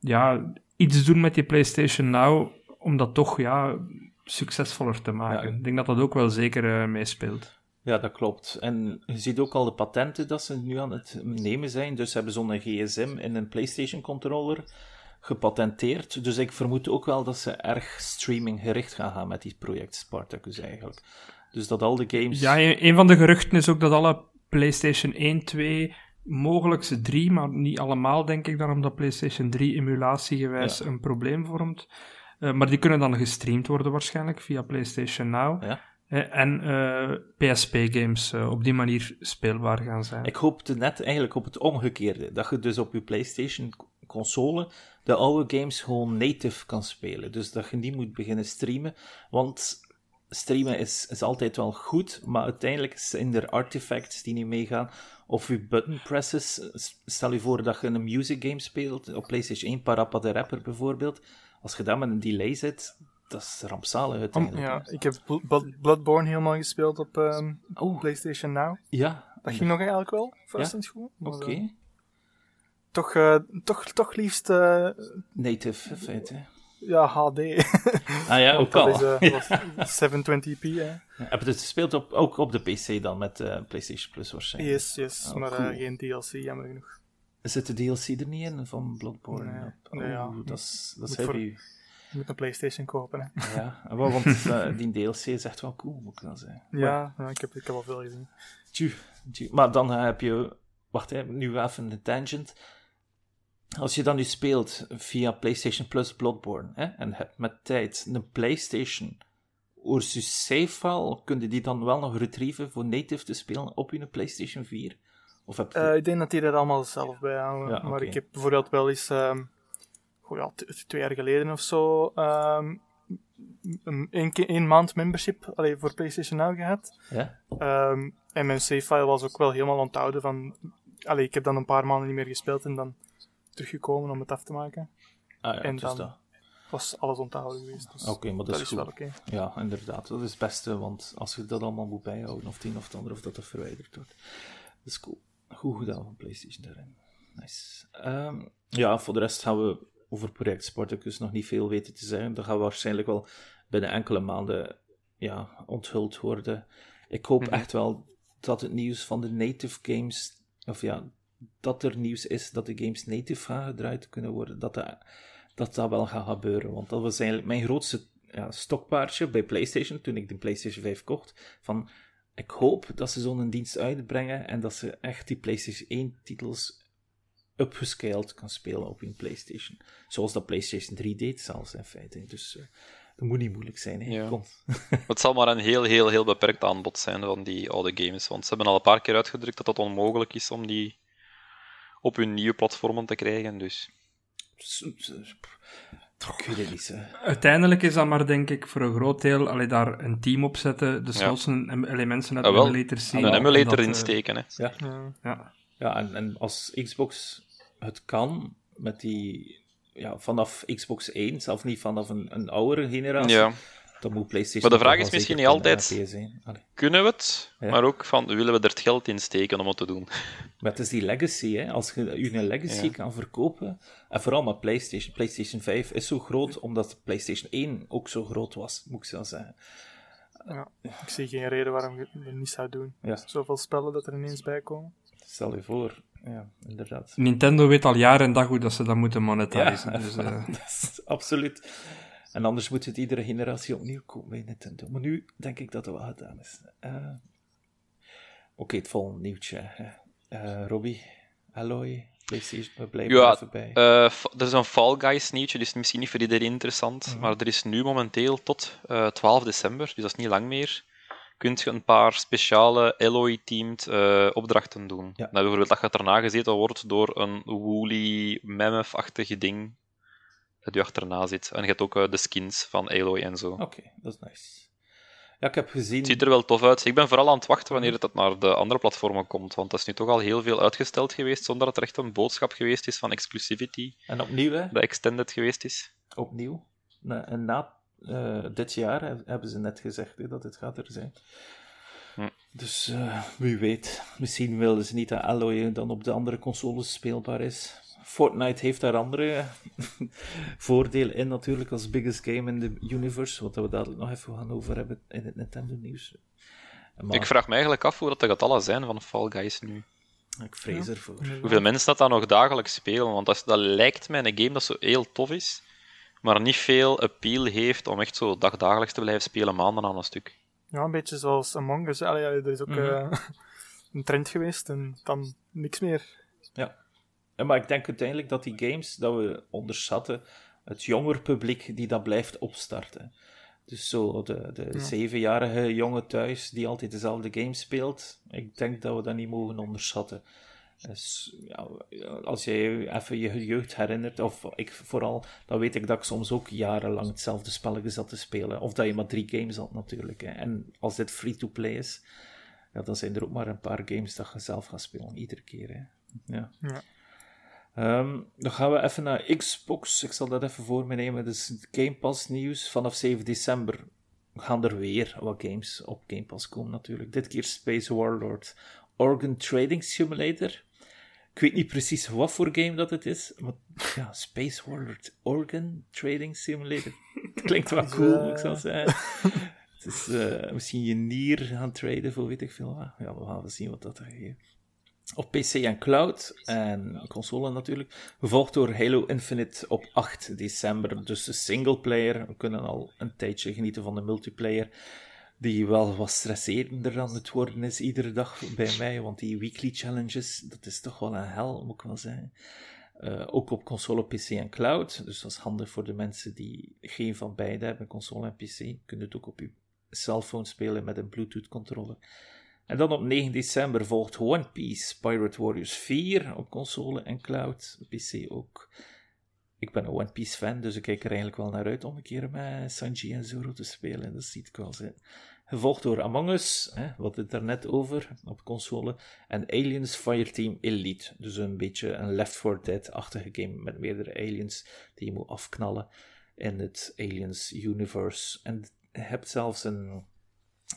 ja, iets doen met die PlayStation Now, om dat toch ja, succesvoller te maken. Ja. Ik denk dat dat ook wel zeker meespeelt. Ja, dat klopt. En je ziet ook al de patenten dat ze nu aan het nemen zijn. Dus ze hebben zo'n gsm in een PlayStation controller gepatenteerd. Dus ik vermoed ook wel dat ze erg streaming gericht gaan gaan met die project Spartacus eigenlijk. Dus dat al de games... Ja, een van de geruchten is ook dat alle PlayStation 1, 2, mogelijk ze 3, maar niet allemaal, denk ik dan, omdat PlayStation 3 emulatiegewijs Ja. een probleem vormt. Eh, maar die kunnen dan gestreamd worden waarschijnlijk via PlayStation Now. Ja. Eh, en PSP-games op die manier speelbaar gaan zijn. Ik hoopte net eigenlijk op het omgekeerde. Dat je dus op je PlayStation console de oude games gewoon native kan spelen. Dus dat je niet moet beginnen streamen. Want streamen is, is altijd wel goed, maar uiteindelijk zijn er artifacts die niet meegaan. Of je button presses. Stel je voor dat je een music game speelt, op PlayStation 1, Parappa de Rapper bijvoorbeeld. Als je daar met een delay zit, dat is rampzalig uiteindelijk. Ja, ik heb Bl- Blood- Bloodborne helemaal gespeeld op ehm, Oh, PlayStation Now. ja. Dat ging nog eigenlijk wel, verrassend Ja? goed. Oké. eh, toch, eh, toch, toch liefst eh, Native, in feite. ja, HD. Ah ja, ook al. is eh, was 720p. Hè. Heb je het gespeeld op, ook op de PC dan, met PlayStation Plus waarschijnlijk? Yes, yes, Oh, maar cool. geen DLC, jammer genoeg. Zit de DLC er niet in van Bloodborne? Nee, Op- nee, ja. Dat is, dat is voor-. Je moet een PlayStation kopen. Hè. Ja, wel, want eh, die DLC is echt wel cool, moet ik dan zeggen. Maar, Ja, ja, ik, heb, ik heb al veel gezien. tju, tju. maar dan eh, heb je wacht, hè, nu even een tangent. Als je dan nu speelt via PlayStation Plus Bloodborne hè, en hebt met tijd een PlayStation je save file, kun je die dan wel nog retrieven voor native te spelen op je PlayStation 4? Of heb je... Eh, ik denk dat die er allemaal zelf bij. Ja, Maar ik heb bijvoorbeeld wel eens, ehm, ja, twee jaar geleden of zo, ehm, een, een, maand membership allee, voor PlayStation Now gehad. ja? Ehm, en mijn save file was ook wel helemaal onthouden van... Allee, ik heb dan een paar maanden niet meer gespeeld en dan teruggekomen om het af te maken. Ah, ja, En dan- dat. Was alles onthouden geweest. Dus Oké, maar dat, dat is is goed. wel oké. Ja, inderdaad. Dat is het beste, want als je dat allemaal moet bijhouden, of het een of het ander, of dat er verwijderd wordt. Dat is cool. Goed gedaan van PlayStation daarin. Nice. Ehm, ja, voor de rest gaan we over project Spartacus nog niet veel weten te zeggen. Dat gaat waarschijnlijk wel binnen enkele maanden ja, onthuld worden. Ik hoop Mhm. echt wel dat het nieuws van de native games, of ja, dat er nieuws is dat de games native gaan gedraaid kunnen worden, dat dat, dat, dat wel gaat gebeuren. Want dat was eigenlijk mijn grootste ja, stokpaardje bij PlayStation toen ik de PlayStation 5 kocht. Van, ik hoop dat ze zo'n dienst uitbrengen en dat ze echt die PlayStation 1 titels upgescaled kan spelen op hun PlayStation. Zoals dat PlayStation 3 deed zelfs in feite. Dus eh, dat moet niet moeilijk zijn. Hè? Ja. Kom. Het zal maar een heel, heel, heel beperkt aanbod zijn van die oude games. Want ze hebben al een paar keer uitgedrukt dat het onmogelijk is om die op hun nieuwe platformen te krijgen. Dus. Uiteindelijk is dat maar, denk ik, voor een groot deel allee, daar een team op zetten, de slossen en allee, mensen uit Ah, wel. emulators zien. een en emulator eh, insteken. Hè. Ja. Ja. Ja, en, en als Xbox het kan, met die, ja, vanaf Xbox 1, zelfs niet vanaf een, een oudere generatie, Ja. dan moet PlayStation... Maar de vraag is misschien niet altijd- kunnen, PS1. Allee. Kunnen we het, Ja. maar ook van willen we er het geld in steken om het te doen. Maar het is die legacy, hè. Als je je een legacy Ja. kan verkopen, en vooral met PlayStation, PlayStation 5 is zo groot, omdat PlayStation 1 ook zo groot was, moet ik zo zeggen. Ja. Ik zie geen reden waarom je het niet zou doen. Ja, Zoveel spellen dat er ineens bij komen. Stel je voor. Ja, inderdaad. Nintendo weet al jaar en dag hoe dat ze dat moeten Ja, monetizen. dus, eh, dat is absoluut. En anders moet het iedere generatie opnieuw komen bij Nintendo. Maar nu denk ik dat het wel gedaan is. Eh, Oké, het volgende nieuwtje. Eh Robbie, Alloy, PlayStation, we blijven er Ja, even bij. Er is een Fall Guys nieuwtje, dus misschien niet voor iedereen interessant. Mhm. Maar er is nu momenteel tot eh, 12 december, dus dat is niet lang meer, kunt je een paar speciale Alloy-teamed eh, opdrachten doen. Ja. Nou, bijvoorbeeld dat je achterna gezeten wordt door een woolly mammoth-achtige ding dat je achterna zit. En je hebt ook eh, de skins van Aloy en zo. Oké, dat is nice. Ja, ik heb gezien... Het ziet er wel tof uit. Ik ben vooral aan het wachten wanneer het naar de andere platformen komt, want dat is nu toch al heel veel uitgesteld geweest, zonder dat er echt een boodschap geweest is van exclusivity, En opnieuw, hè? dat extended geweest is. Opnieuw. Na, en na eh, dit jaar heb- hebben ze net gezegd hè, dat het gaat er zijn. Hm. Dus eh, wie weet. Misschien willen ze niet dat Alloy dan op de andere consoles speelbaar is. Fortnite heeft daar andere voordelen in natuurlijk als biggest game in the universe, wat we dadelijk nog even gaan over hebben in het Nintendo nieuws. Maar Ik vraag me eigenlijk af hoe dat de getallen zijn van Fall Guys nu. ik vrees ervoor. Hoeveel mensen dat dan nog dagelijks spelen? Want dat, dat lijkt mij een game dat zo heel tof is, maar niet veel appeal heeft om echt zo dagdagelijks te blijven spelen, maanden aan een stuk. Ja, een beetje zoals Among Us. Allee, allee, er is ook Mhm. eh, een trend geweest en dan niks meer. Ja. Ja, maar ik denk uiteindelijk dat die games dat we onderschatten, het jonger publiek die dat blijft opstarten. Dus zo de, de zevenjarige jongen thuis die altijd dezelfde game speelt, ik denk dat we dat niet mogen onderschatten. Dus, ja, als je je even je jeugd herinnert, of ik vooral, dan weet ik dat ik soms ook jarenlang hetzelfde spelletje zat te spelen. Of dat je maar drie games had natuurlijk. Hè. En als dit free-to-play is, ja, dan zijn er ook maar een paar games dat je zelf gaat spelen, iedere keer. Hè. Ja. Ja. Ehm, dan gaan we even naar Xbox. Ik zal dat even voor me nemen. Dus Game Pass nieuws. Vanaf 7 december gaan er weer wat games op Game Pass komen natuurlijk. Dit keer Space Warlord Organ Trading Simulator. Ik weet niet precies wat voor game dat het is. Maar ja, Space Warlord Organ Trading Simulator. Het klinkt wel cool, moet ik zo zeggen. Het is eh, misschien je nier gaan traden voor weet ik veel wat. Ja, we gaan wel zien wat dat er geeft op PC en cloud en console natuurlijk. Gevolgd door Halo Infinite op 8 december. Dus de singleplayer. We kunnen al een tijdje genieten van de multiplayer. Die wel wat stresserender aan het worden is iedere dag bij mij, want die weekly challenges, dat is toch wel een hel, moet ik wel zeggen. Uh, ook op console, PC en cloud, dus dat is handig voor de mensen die geen van beide hebben, console en PC. Kunt het ook op je cellphone spelen met een Bluetooth controller. En dan op 9 december volgt One Piece Pirate Warriors 4 op console en cloud, PC ook ik ben een One Piece fan, dus ik kijk er eigenlijk wel naar uit om een keer met Sanji en Zoro te spelen. Dat ziet ik wel zitten. Gevolgd door Among Us, hè, wat het er net over op console. En Aliens Fireteam Elite. Dus een beetje een Left 4 Dead-achtige game met meerdere aliens die je moet afknallen in het Aliens universe. En je hebt zelfs een,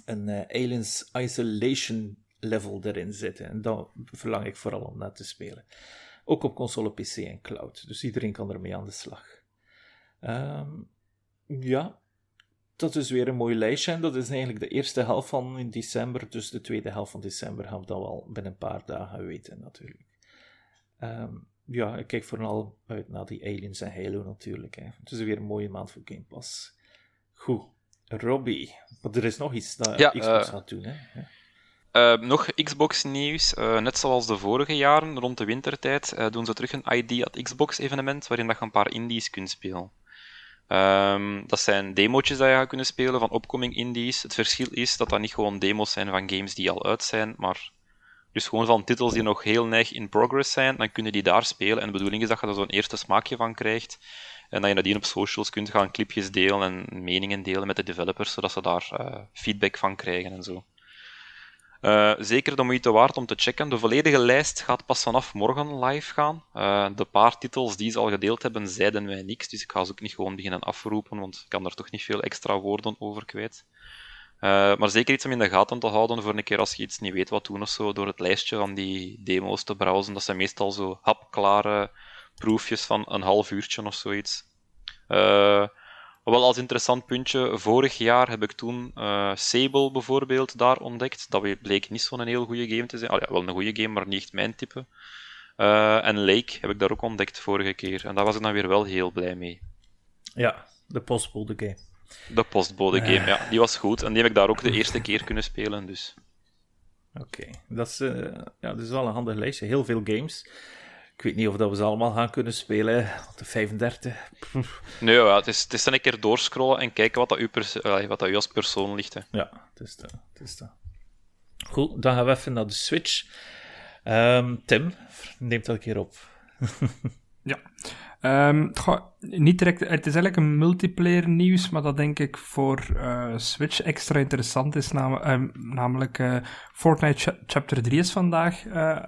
een uh, Aliens Isolation level erin zitten. En dat verlang ik vooral om dat te spelen. Ook op console, PC en cloud. Dus iedereen kan ermee aan de slag. Ehm, ja, dat is weer een mooi lijstje. En dat is eigenlijk de eerste helft van december. Dus de tweede helft van december gaan we dan wel binnen een paar dagen weten, natuurlijk. Ehm, ja, ik kijk vooral uit naar die Aliens en Halo natuurlijk. Hè. Het is weer een mooie maand voor Game Pass. Goed. Robbie, maar er is nog iets dat ja, Xbox uh, gaat doen, hè? Uh, nog Xbox-nieuws. Uh, net zoals de vorige jaren, rond de wintertijd, uh, doen ze terug een ID at Xbox-evenement, waarin dat je een paar indies kunt spelen. Um, dat zijn demo's dat je gaat kunnen spelen van opkoming indies. Het verschil is dat dat niet gewoon demos zijn van games die al uit zijn, maar dus gewoon van titels die nog heel neig in progress zijn, dan kunnen die daar spelen. En de bedoeling is dat je er zo'n eerste smaakje van krijgt. En dat je nadien op socials kunt gaan clipjes delen en meningen delen met de developers, zodat ze daar feedback van krijgen en zo. Uh, zeker de moeite waard om te checken. De volledige lijst gaat pas vanaf morgen live gaan. Uh, de paar titels die ze al gedeeld hebben, zeiden wij niks. Dus ik ga ze ook niet gewoon beginnen afroepen, want ik kan er toch niet veel extra woorden over kwijt. Uh, maar zeker iets om in de gaten te houden voor een keer als je iets niet weet wat doen of zo, door het lijstje van die demo's te browsen. Dat zijn meestal zo hapklare proefjes van een half uurtje of zoiets. Uh, wel als interessant puntje, vorig jaar heb ik toen uh, Sable bijvoorbeeld daar ontdekt. Dat bleek niet zo'n heel goede game te zijn. Oh, ja, wel een goede game, maar niet echt mijn type. Uh, en Lake heb ik daar ook ontdekt vorige keer. En daar was ik dan weer wel heel blij mee. Ja, de postbode game. De postbode game, uh. ja. Die was goed. En die heb ik daar ook de eerste keer kunnen spelen, dus... Oké, dat, is, uh, ja, dat is wel een handig lijstje. Heel veel games. Ik weet niet of dat we ze allemaal gaan kunnen spelen. De 35. Nee, ja, het, is, het is een keer doorscrollen en kijken wat dat u, wat dat u als persoon ligt. Hè. Ja, het is dat. Het is dat. Goed, dan gaan we even naar de Switch. Um, Tim, neemt dat een keer op. ja. Um, niet direct, het is eigenlijk een multiplayer nieuws, maar dat denk ik voor uh, Switch extra interessant is. Nam, uh, namelijk uh, Fortnite Chapter 3 is vandaag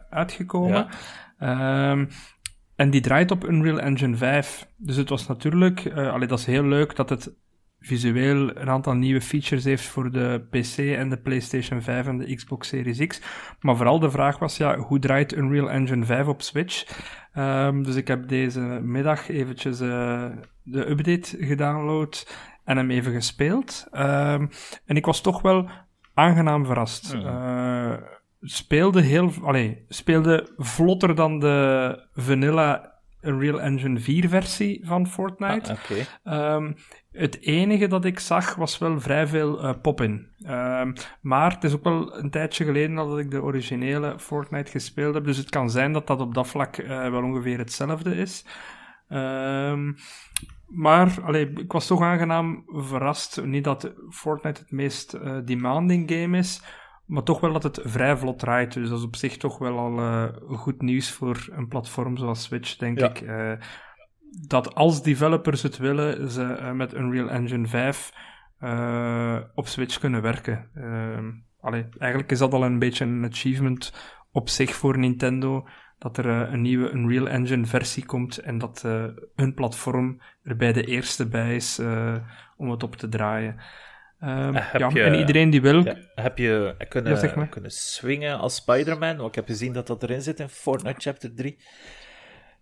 uitgekomen. Ja. Um, en die draait op Unreal Engine 5. Dus het was natuurlijk, uh, allee, dat is heel leuk dat het visueel een aantal nieuwe features heeft voor de PC en de PlayStation 5 en de Xbox Series X. Maar vooral de vraag was, ja, hoe draait Unreal Engine 5 op Switch? Um, dus ik heb deze middag eventjes uh, de update gedownload en hem even gespeeld. Um, en ik was toch wel aangenaam verrast. Uh, speelde heel, allee, speelde vlotter dan de vanilla Unreal Engine 4 versie van Fortnite. Ah, um, het enige dat ik zag was wel vrij veel uh, pop-in. Um, maar het is ook wel een tijdje geleden dat ik de originele Fortnite gespeeld heb. Dus het kan zijn dat dat op dat vlak uh, wel ongeveer hetzelfde is. Um, maar allee, ik was toch aangenaam verrast. Niet dat Fortnite het meest uh, demanding game is. Maar toch wel dat het vrij vlot draait. Dus dat is op zich toch wel al uh, goed nieuws voor een platform zoals Switch, denk ik. Uh, dat als developers het willen, ze uh, met Unreal Engine 5 op Switch kunnen werken. Ehm, allee, eigenlijk is dat al een beetje een achievement op zich voor Nintendo. Dat er een nieuwe Unreal Engine versie komt en dat hun platform er bij de eerste bij is om het op te draaien. Um, ja, je, en iedereen die wil. Ja, heb je kunnen, ja, kunnen swingen als Spider-Man? Want ik heb gezien dat dat erin zit in Fortnite Chapter 3.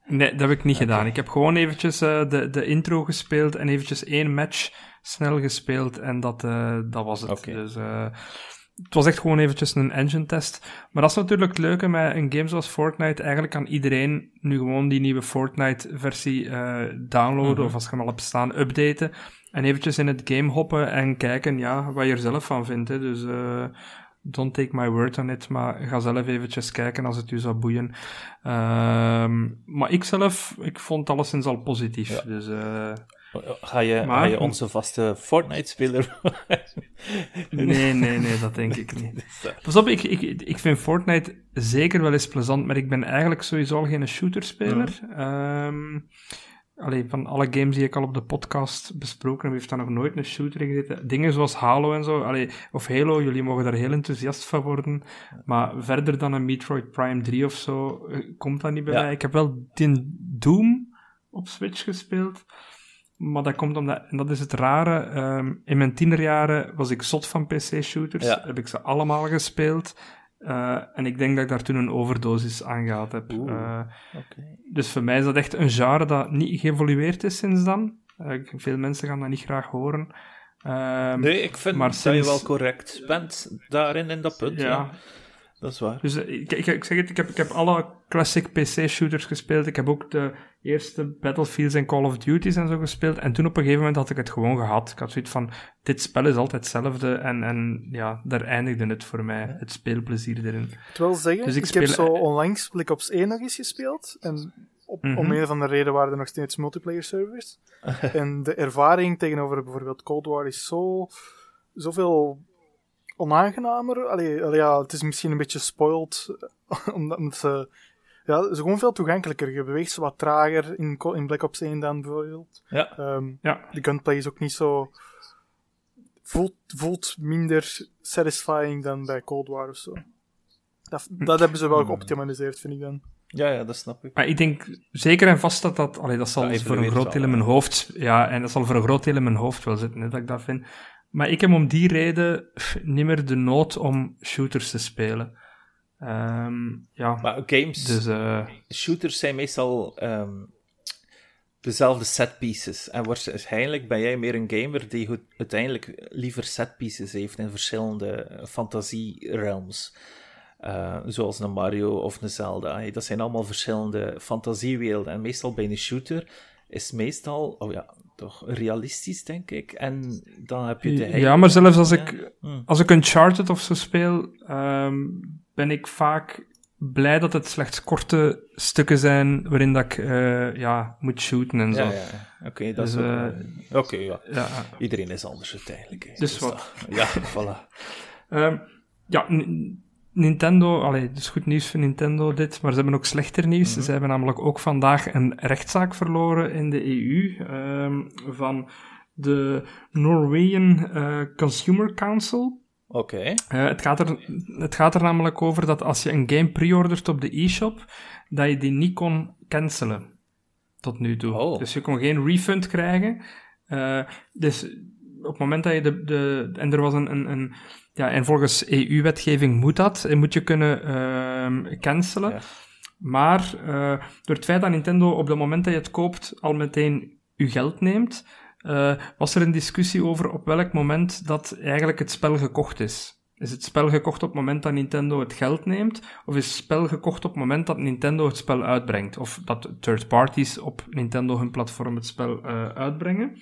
Nee, dat heb ik niet gedaan. Ik heb gewoon eventjes uh, de, de intro gespeeld en eventjes één match snel gespeeld en dat, uh, dat was het. Okay. Dus uh, het was echt gewoon eventjes een engine test. Maar dat is natuurlijk het leuke met een game zoals Fortnite. Eigenlijk kan iedereen nu gewoon die nieuwe Fortnite versie downloaden mm -hmm. of als je hem al hebt staan, updaten. En eventjes in het game hoppen en kijken ja, wat je er zelf van vindt. Hè. Dus uh, don't take my word on it, maar ga zelf eventjes kijken als het u zou boeien. Uh, maar ik zelf, ik vond alleszins al positief. Ja. Dus, uh, Ga je, maar, ga je onze vaste Fortnite-speler? nee, nee, nee, dat denk ik niet. Pas op, ik, ik, ik vind Fortnite zeker wel eens plezant, maar ik ben eigenlijk sowieso al geen shooter-speler. Mm. Allee, van alle games die ik al op de podcast besproken heb, heeft daar nog nooit een shooter in gezeten. Dingen zoals Halo en zo, allee, of Halo, jullie mogen daar heel enthousiast van worden. Maar verder dan een Metroid Prime 3 of zo, eh, komt dat niet bij mij. Ik heb wel die Doom op Switch gespeeld. Maar dat komt omdat, en dat is het rare, um, in mijn tienerjaren was ik zot van PC-shooters. Ja. Heb ik ze allemaal gespeeld. Uh, en ik denk dat ik daar toen een overdosis aan gehad heb. Uh, okay. Dus voor mij is dat echt een genre dat niet geëvolueerd is sinds dan. Uh, veel mensen gaan dat niet graag horen. Ehm, nee, ik vind maar dat sinds... je wel correct bent daarin, in dat punt. Ja. ja. Dat is waar. Dus ik, ik, ik, zeg het, ik heb, ik heb alle classic PC-shooters gespeeld. Ik heb ook de eerste Battlefields en Call of Duties en zo gespeeld. En toen op een gegeven moment had ik het gewoon gehad. Ik had zoiets van, dit spel is altijd hetzelfde. En, en ja, daar eindigde het voor mij, het speelplezier erin. Ik wil zeggen, dus ik, ik heb zo onlangs Black Ops 1 nog eens gespeeld. En op, mm -hmm. om een van de reden waren er nog steeds multiplayer servers. en de ervaring tegenover bijvoorbeeld Cold War is zo, zoveel onaangenamer. Allee, allee, ja, het is misschien een beetje spoiled, omdat ze ja, het is gewoon veel toegankelijker. Je beweegt ze wat trager in, in Black Ops 1 dan bijvoorbeeld. Ja. Um, ja. De gunplay is ook niet zo... Voelt, voelt minder satisfying dan bij Cold War of zo. Dat, dat hebben ze wel hmm. geoptimaliseerd, vind ik dan. Ja, ja, dat snap ik. Maar ik denk zeker en vast dat dat... Allee, dat zal ja, voor een groot deel in mijn hoofd... Ja, en dat zal voor een groot deel in mijn hoofd wel zitten, hè, dat ik dat vind. Maar ik heb om die reden niet meer de nood om shooters te spelen. Um, ja. Maar games, dus, uh, shooters zijn meestal um, dezelfde set pieces. En waarschijnlijk ben jij meer een gamer die uiteindelijk liever set pieces heeft in verschillende fantasie-realms. Uh, zoals een Mario of een Zelda. Dat zijn allemaal verschillende fantasiewerelden. En meestal bij een shooter is meestal, oh ja, toch realistisch, denk ik. En dan heb je de... Ja, maar zelfs als ik, hmm. als ik Uncharted of zo speel, um, ben ik vaak blij dat het slechts korte stukken zijn waarin dat ik uh, ja, moet shooten en zo. Ja, ja. Oké, okay, dat dus, is uh, Oké, okay, ja. ja. Iedereen is anders uiteindelijk. Dus, dus wat. Ja, voilà. Um, ja, Nintendo, allee, het is goed nieuws voor Nintendo dit, maar ze hebben ook slechter nieuws. Mm -hmm. Ze hebben namelijk ook vandaag een rechtszaak verloren in de EU um, van de Norwegian uh, Consumer Council. Oké. Okay. Uh, het, gaat er, het gaat er namelijk over dat als je een game pre-ordert op de e-shop, dat je die niet kon cancelen. Tot nu toe. Oh. Dus je kon geen refund krijgen. Uh, dus op het moment dat je de... de en er was een, een, een ja, en volgens EU-wetgeving moet dat. En moet je kunnen uh, cancelen. Ja. Maar uh, door het feit dat Nintendo op het moment dat je het koopt al meteen je geld neemt, uh, was er een discussie over op welk moment dat eigenlijk het spel gekocht is. Is het spel gekocht op het moment dat Nintendo het geld neemt? Of is het spel gekocht op het moment dat Nintendo het spel uitbrengt? Of dat third parties op Nintendo hun platform het spel uh, uitbrengen?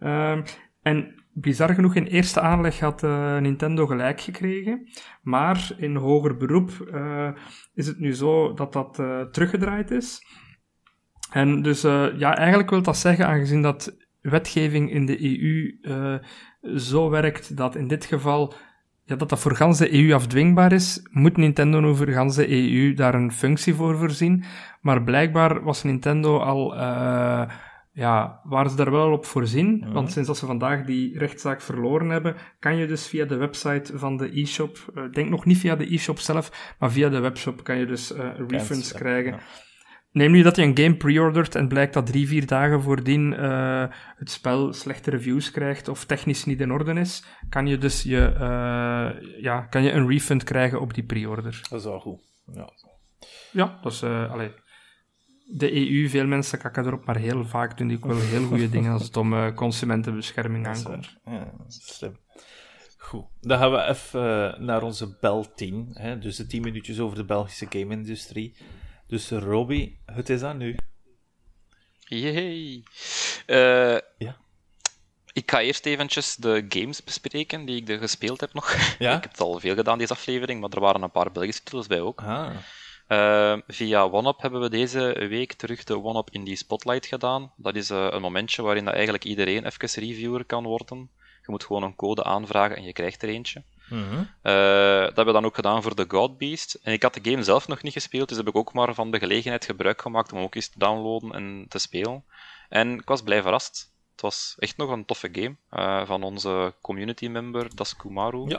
Uh, en bizar genoeg, in eerste aanleg had uh, Nintendo gelijk gekregen. Maar in hoger beroep uh, is het nu zo dat dat uh, teruggedraaid is. En dus ja, eigenlijk wil dat zeggen, aangezien dat wetgeving in de EU zo werkt dat in dit geval ja, dat dat voor gans de EU afdwingbaar is, moet Nintendo over gans de EU daar een functie voor voorzien. Maar blijkbaar was Nintendo al ja, waren ze daar wel op voorzien? Want sinds dat ze vandaag die rechtszaak verloren hebben, kan je dus via de website van de e-shop, uh, denk nog niet via de e-shop zelf, maar via de webshop kan je dus uh, refunds krijgen. Ja. Neem nu dat je een game pre-ordert en blijkt dat drie, vier dagen voordien uh, het spel slechte reviews krijgt of technisch niet in orde is, kan je dus je, ja, kan je een refund krijgen op die pre-order. Dat is wel goed. Ja, ja dat is, allee, de EU, veel mensen kakken erop, maar heel vaak doen die ook wel heel goede dingen als het om uh, consumentenbescherming aankomt. Ja, slim. Goed, dan gaan we even uh, naar onze bel 10. Hè? Dus de 10 minuutjes over de Belgische game-industrie. Dus Robbie, het is aan nu. Yay. Uh, ja. Ik ga eerst eventjes de games bespreken die ik er gespeeld heb nog. Ja? ik heb het al veel gedaan, deze aflevering, maar er waren een paar Belgische titels bij ook. Ah. Uh, via OneUp hebben we deze week terug de OneUp Indie Spotlight gedaan. Dat is uh, een momentje waarin dat eigenlijk iedereen even reviewer kan worden. Je moet gewoon een code aanvragen en je krijgt er eentje. Mm -hmm. uh, dat hebben we dan ook gedaan voor The God Beast. En ik had de game zelf nog niet gespeeld, dus heb ik ook maar van de gelegenheid gebruik gemaakt om ook eens te downloaden en te spelen. En ik was blij verrast. Het was echt nog een toffe game uh, van onze community member Das Kumaru.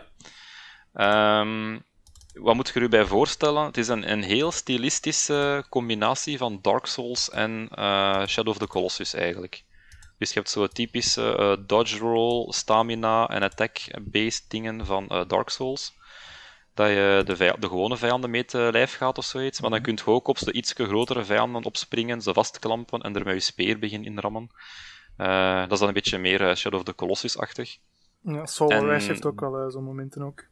Ja. Um, wat moet je er bij voorstellen? Het is een, een heel stilistische combinatie van Dark Souls en uh, Shadow of the Colossus eigenlijk. Dus je hebt zo typische uh, dodge roll, stamina en attack-based dingen van uh, Dark Souls. Dat je de, de gewone vijanden mee te lijf gaat of zoiets. Maar dan kun je ook op de iets grotere vijanden opspringen, ze vastklampen en er met je speer beginnen inrammen. Dat is dan een beetje meer Shadow of the Colossus-achtig. Ja, Soul en... Heeft ook wel zo'n momenten ook.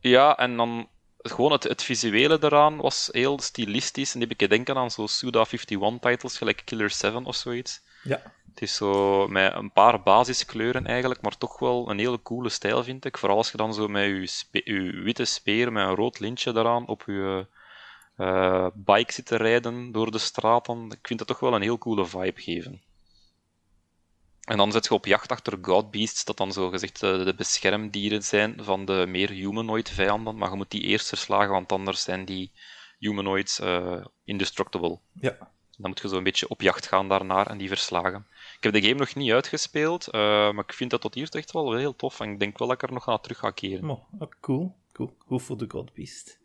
Ja, en dan gewoon het, het visuele eraan was heel stilistisch. En die heb ik denken aan zo'n Suda 51-titles, gelijk Killer 7 of zoiets. Ja. Het is zo met een paar basiskleuren eigenlijk, maar toch wel een hele coole stijl, vind ik. Vooral als je dan zo met je, spe je witte speer met een rood lintje eraan op je uh, bike zit te rijden door de straten. Ik vind dat toch wel een heel coole vibe geven. En dan zet je op jacht achter Godbeasts, dat dan zo gezegd de beschermdieren zijn van de meer humanoid vijanden. Maar je moet die eerst verslagen, want anders zijn die humanoids uh, indestructible. Ja. Dan moet je zo een beetje op jacht gaan daarnaar en die verslagen. Ik heb de game nog niet uitgespeeld, uh, maar ik vind dat tot hier echt wel heel tof. En ik denk wel dat ik er nog naar terug ga keren. Oh, cool, cool. Goed voor de Godbeast.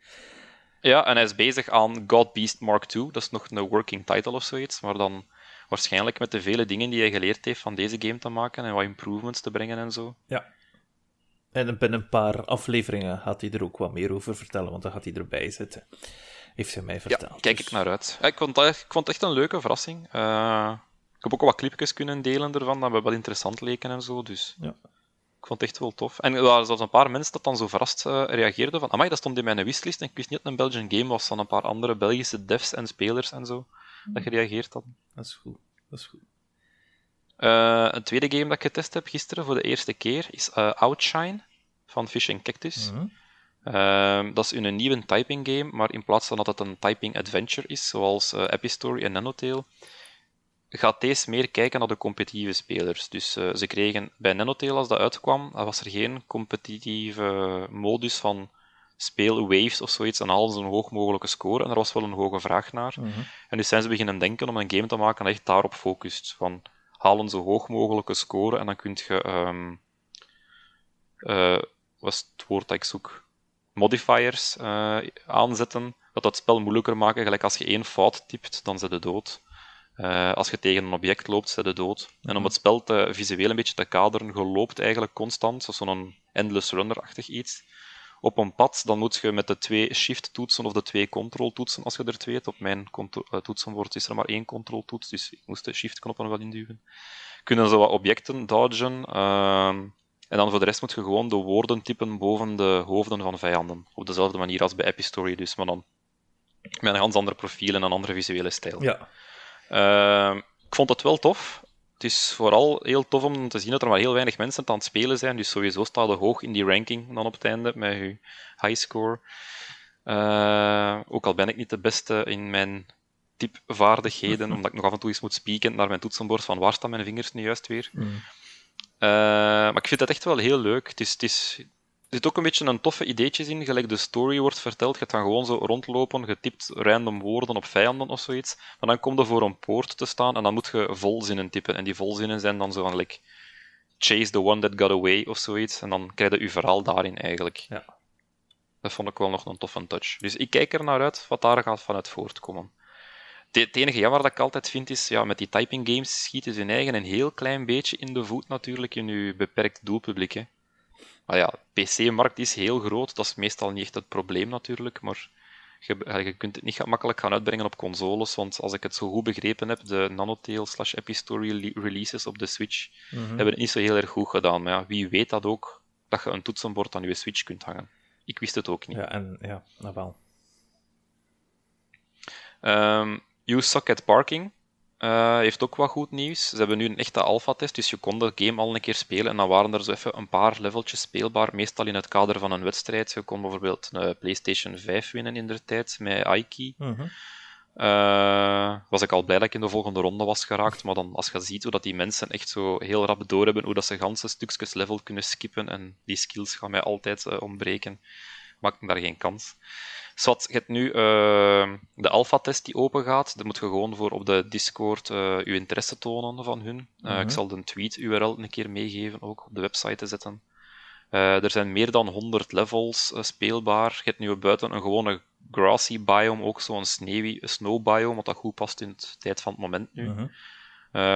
Ja, en hij is bezig aan Godbeast Mark II. Dat is nog een working title of zoiets, maar dan waarschijnlijk met de vele dingen die hij geleerd heeft van deze game te maken en wat improvements te brengen en zo. Ja. En binnen een paar afleveringen gaat hij er ook wat meer over vertellen, want dan gaat hij erbij zitten. Heeft hij mij verteld. Ja, kijk dus... ik naar uit. Ik, vond het, ik vond het echt een leuke verrassing. Uh, ik heb ook wat clipjes kunnen delen ervan, dat we wel interessant leken en zo, dus... Ja. Ik vond het echt wel tof. En er waren zelfs een paar mensen dat dan zo verrast uh, reageerden van amai, dat stond in mijn wishlist en ik wist niet dat het een Belgian game was van een paar andere Belgische devs en spelers en zo, dat gereageerd hadden. Dat is goed. Dat is goed. Uh, een tweede game dat ik getest heb gisteren voor de eerste keer is uh, Outshine van Fish Cactus. Mm -hmm. uh, dat is een nieuwe typing game, maar in plaats van dat het een typing adventure is, zoals uh, Epistory en Nanotale, gaat deze meer kijken naar de competitieve spelers. Dus ze kregen bij Nanotale, als dat uitkwam, was er geen competitieve modus van speel waves of zoiets en halen ze een hoog mogelijke score. En er was wel een hoge vraag naar. Mm -hmm. En dus zijn ze beginnen denken om een game te maken dat echt daarop focust. Van, haal een zo hoog mogelijke score en dan kun je... Um, uh, wat is het woord dat ik zoek? Modifiers uh, aanzetten, dat dat spel moeilijker maken. Gelijk als je één fout typt, dan zit je dood. Uh, als je tegen een object loopt, zit je dood. En om het spel te, visueel een beetje te kaderen, je loopt eigenlijk constant, zo'n endless runner-achtig iets op een pad, dan moet je met de twee shift-toetsen of de twee control-toetsen, als je er twee hebt. Op mijn uh, toetsenbord is er maar één control-toets, dus ik moest de shift-knoppen wel induwen. Kunnen zo wat objecten dodgen. Uh, en dan voor de rest moet je gewoon de woorden typen boven de hoofden van vijanden. Op dezelfde manier als bij Epistory, dus, maar dan met een ganz ander profiel en een andere visuele stijl. Ja. Uh, ik vond het wel tof. Het is vooral heel tof om te zien dat er maar heel weinig mensen aan het spelen zijn. Dus sowieso staat je hoog in die ranking dan op het einde met je high score. Uh, ook al ben ik niet de beste in mijn typvaardigheden, omdat ik nog af en toe eens moet spieken naar mijn toetsenbord van waar staan mijn vingers nu juist weer. Mm. Uh, maar ik vind het echt wel heel leuk. Het is, het is, zit ook een beetje een toffe ideetjes in, gelijk de story wordt verteld. Je gaat dan gewoon zo rondlopen, je typt random woorden op vijanden of zoiets. Maar dan kom je voor een poort te staan en dan moet je volzinnen typen. En die volzinnen zijn dan zo van, like, chase the one that got away of zoiets. En dan krijg je je verhaal daarin eigenlijk. Ja. Dat vond ik wel nog een toffe touch. Dus ik kijk er naar uit wat daar gaat vanuit voortkomen. Het enige jammer dat ik altijd vind is, ja, met die typing games schieten ze hun eigen een heel klein beetje in de voet natuurlijk in je beperkt doelpubliek. Hè. Maar ja, PC-markt is heel groot, dat is meestal niet echt het probleem natuurlijk, maar je, je kunt het niet makkelijk gaan uitbrengen op consoles, want als ik het zo goed begrepen heb, de Nanotale slash Epistory releases op de Switch Mm -hmm. hebben het niet zo heel erg goed gedaan. Maar ja, wie weet dat ook, dat je een toetsenbord aan je Switch kunt hangen. Ik wist het ook niet. Ja, en ja, nou wel. Um, you Suck at Parking eh, heeft ook wat goed nieuws. Ze hebben nu een echte alpha-test, dus je kon de game al een keer spelen en dan waren er zo even een paar leveltjes speelbaar, meestal in het kader van een wedstrijd. Je kon bijvoorbeeld een PlayStation 5 winnen in de tijd met Aiki. Mhm. Eh, was ik al blij dat ik in de volgende ronde was geraakt, maar dan als je ziet hoe dat die mensen echt zo heel rap doorhebben, hoe dat ze ganse stukjes level kunnen skippen en die skills gaan mij altijd eh, ontbreken, maak ik daar geen kans. Zwat, je hebt nu eh, de alpha-test die open gaat. Daar moet je gewoon voor op de Discord uh, je interesse tonen van hun. Uh, Ik zal de tweet-URL een keer meegeven, ook op de website te zetten. er zijn meer dan 100 levels speelbaar. Je hebt nu buiten een gewone grassy biome, ook zo'n sneeuwy snow biome, wat dat goed past in de tijd van het moment nu. Mhm.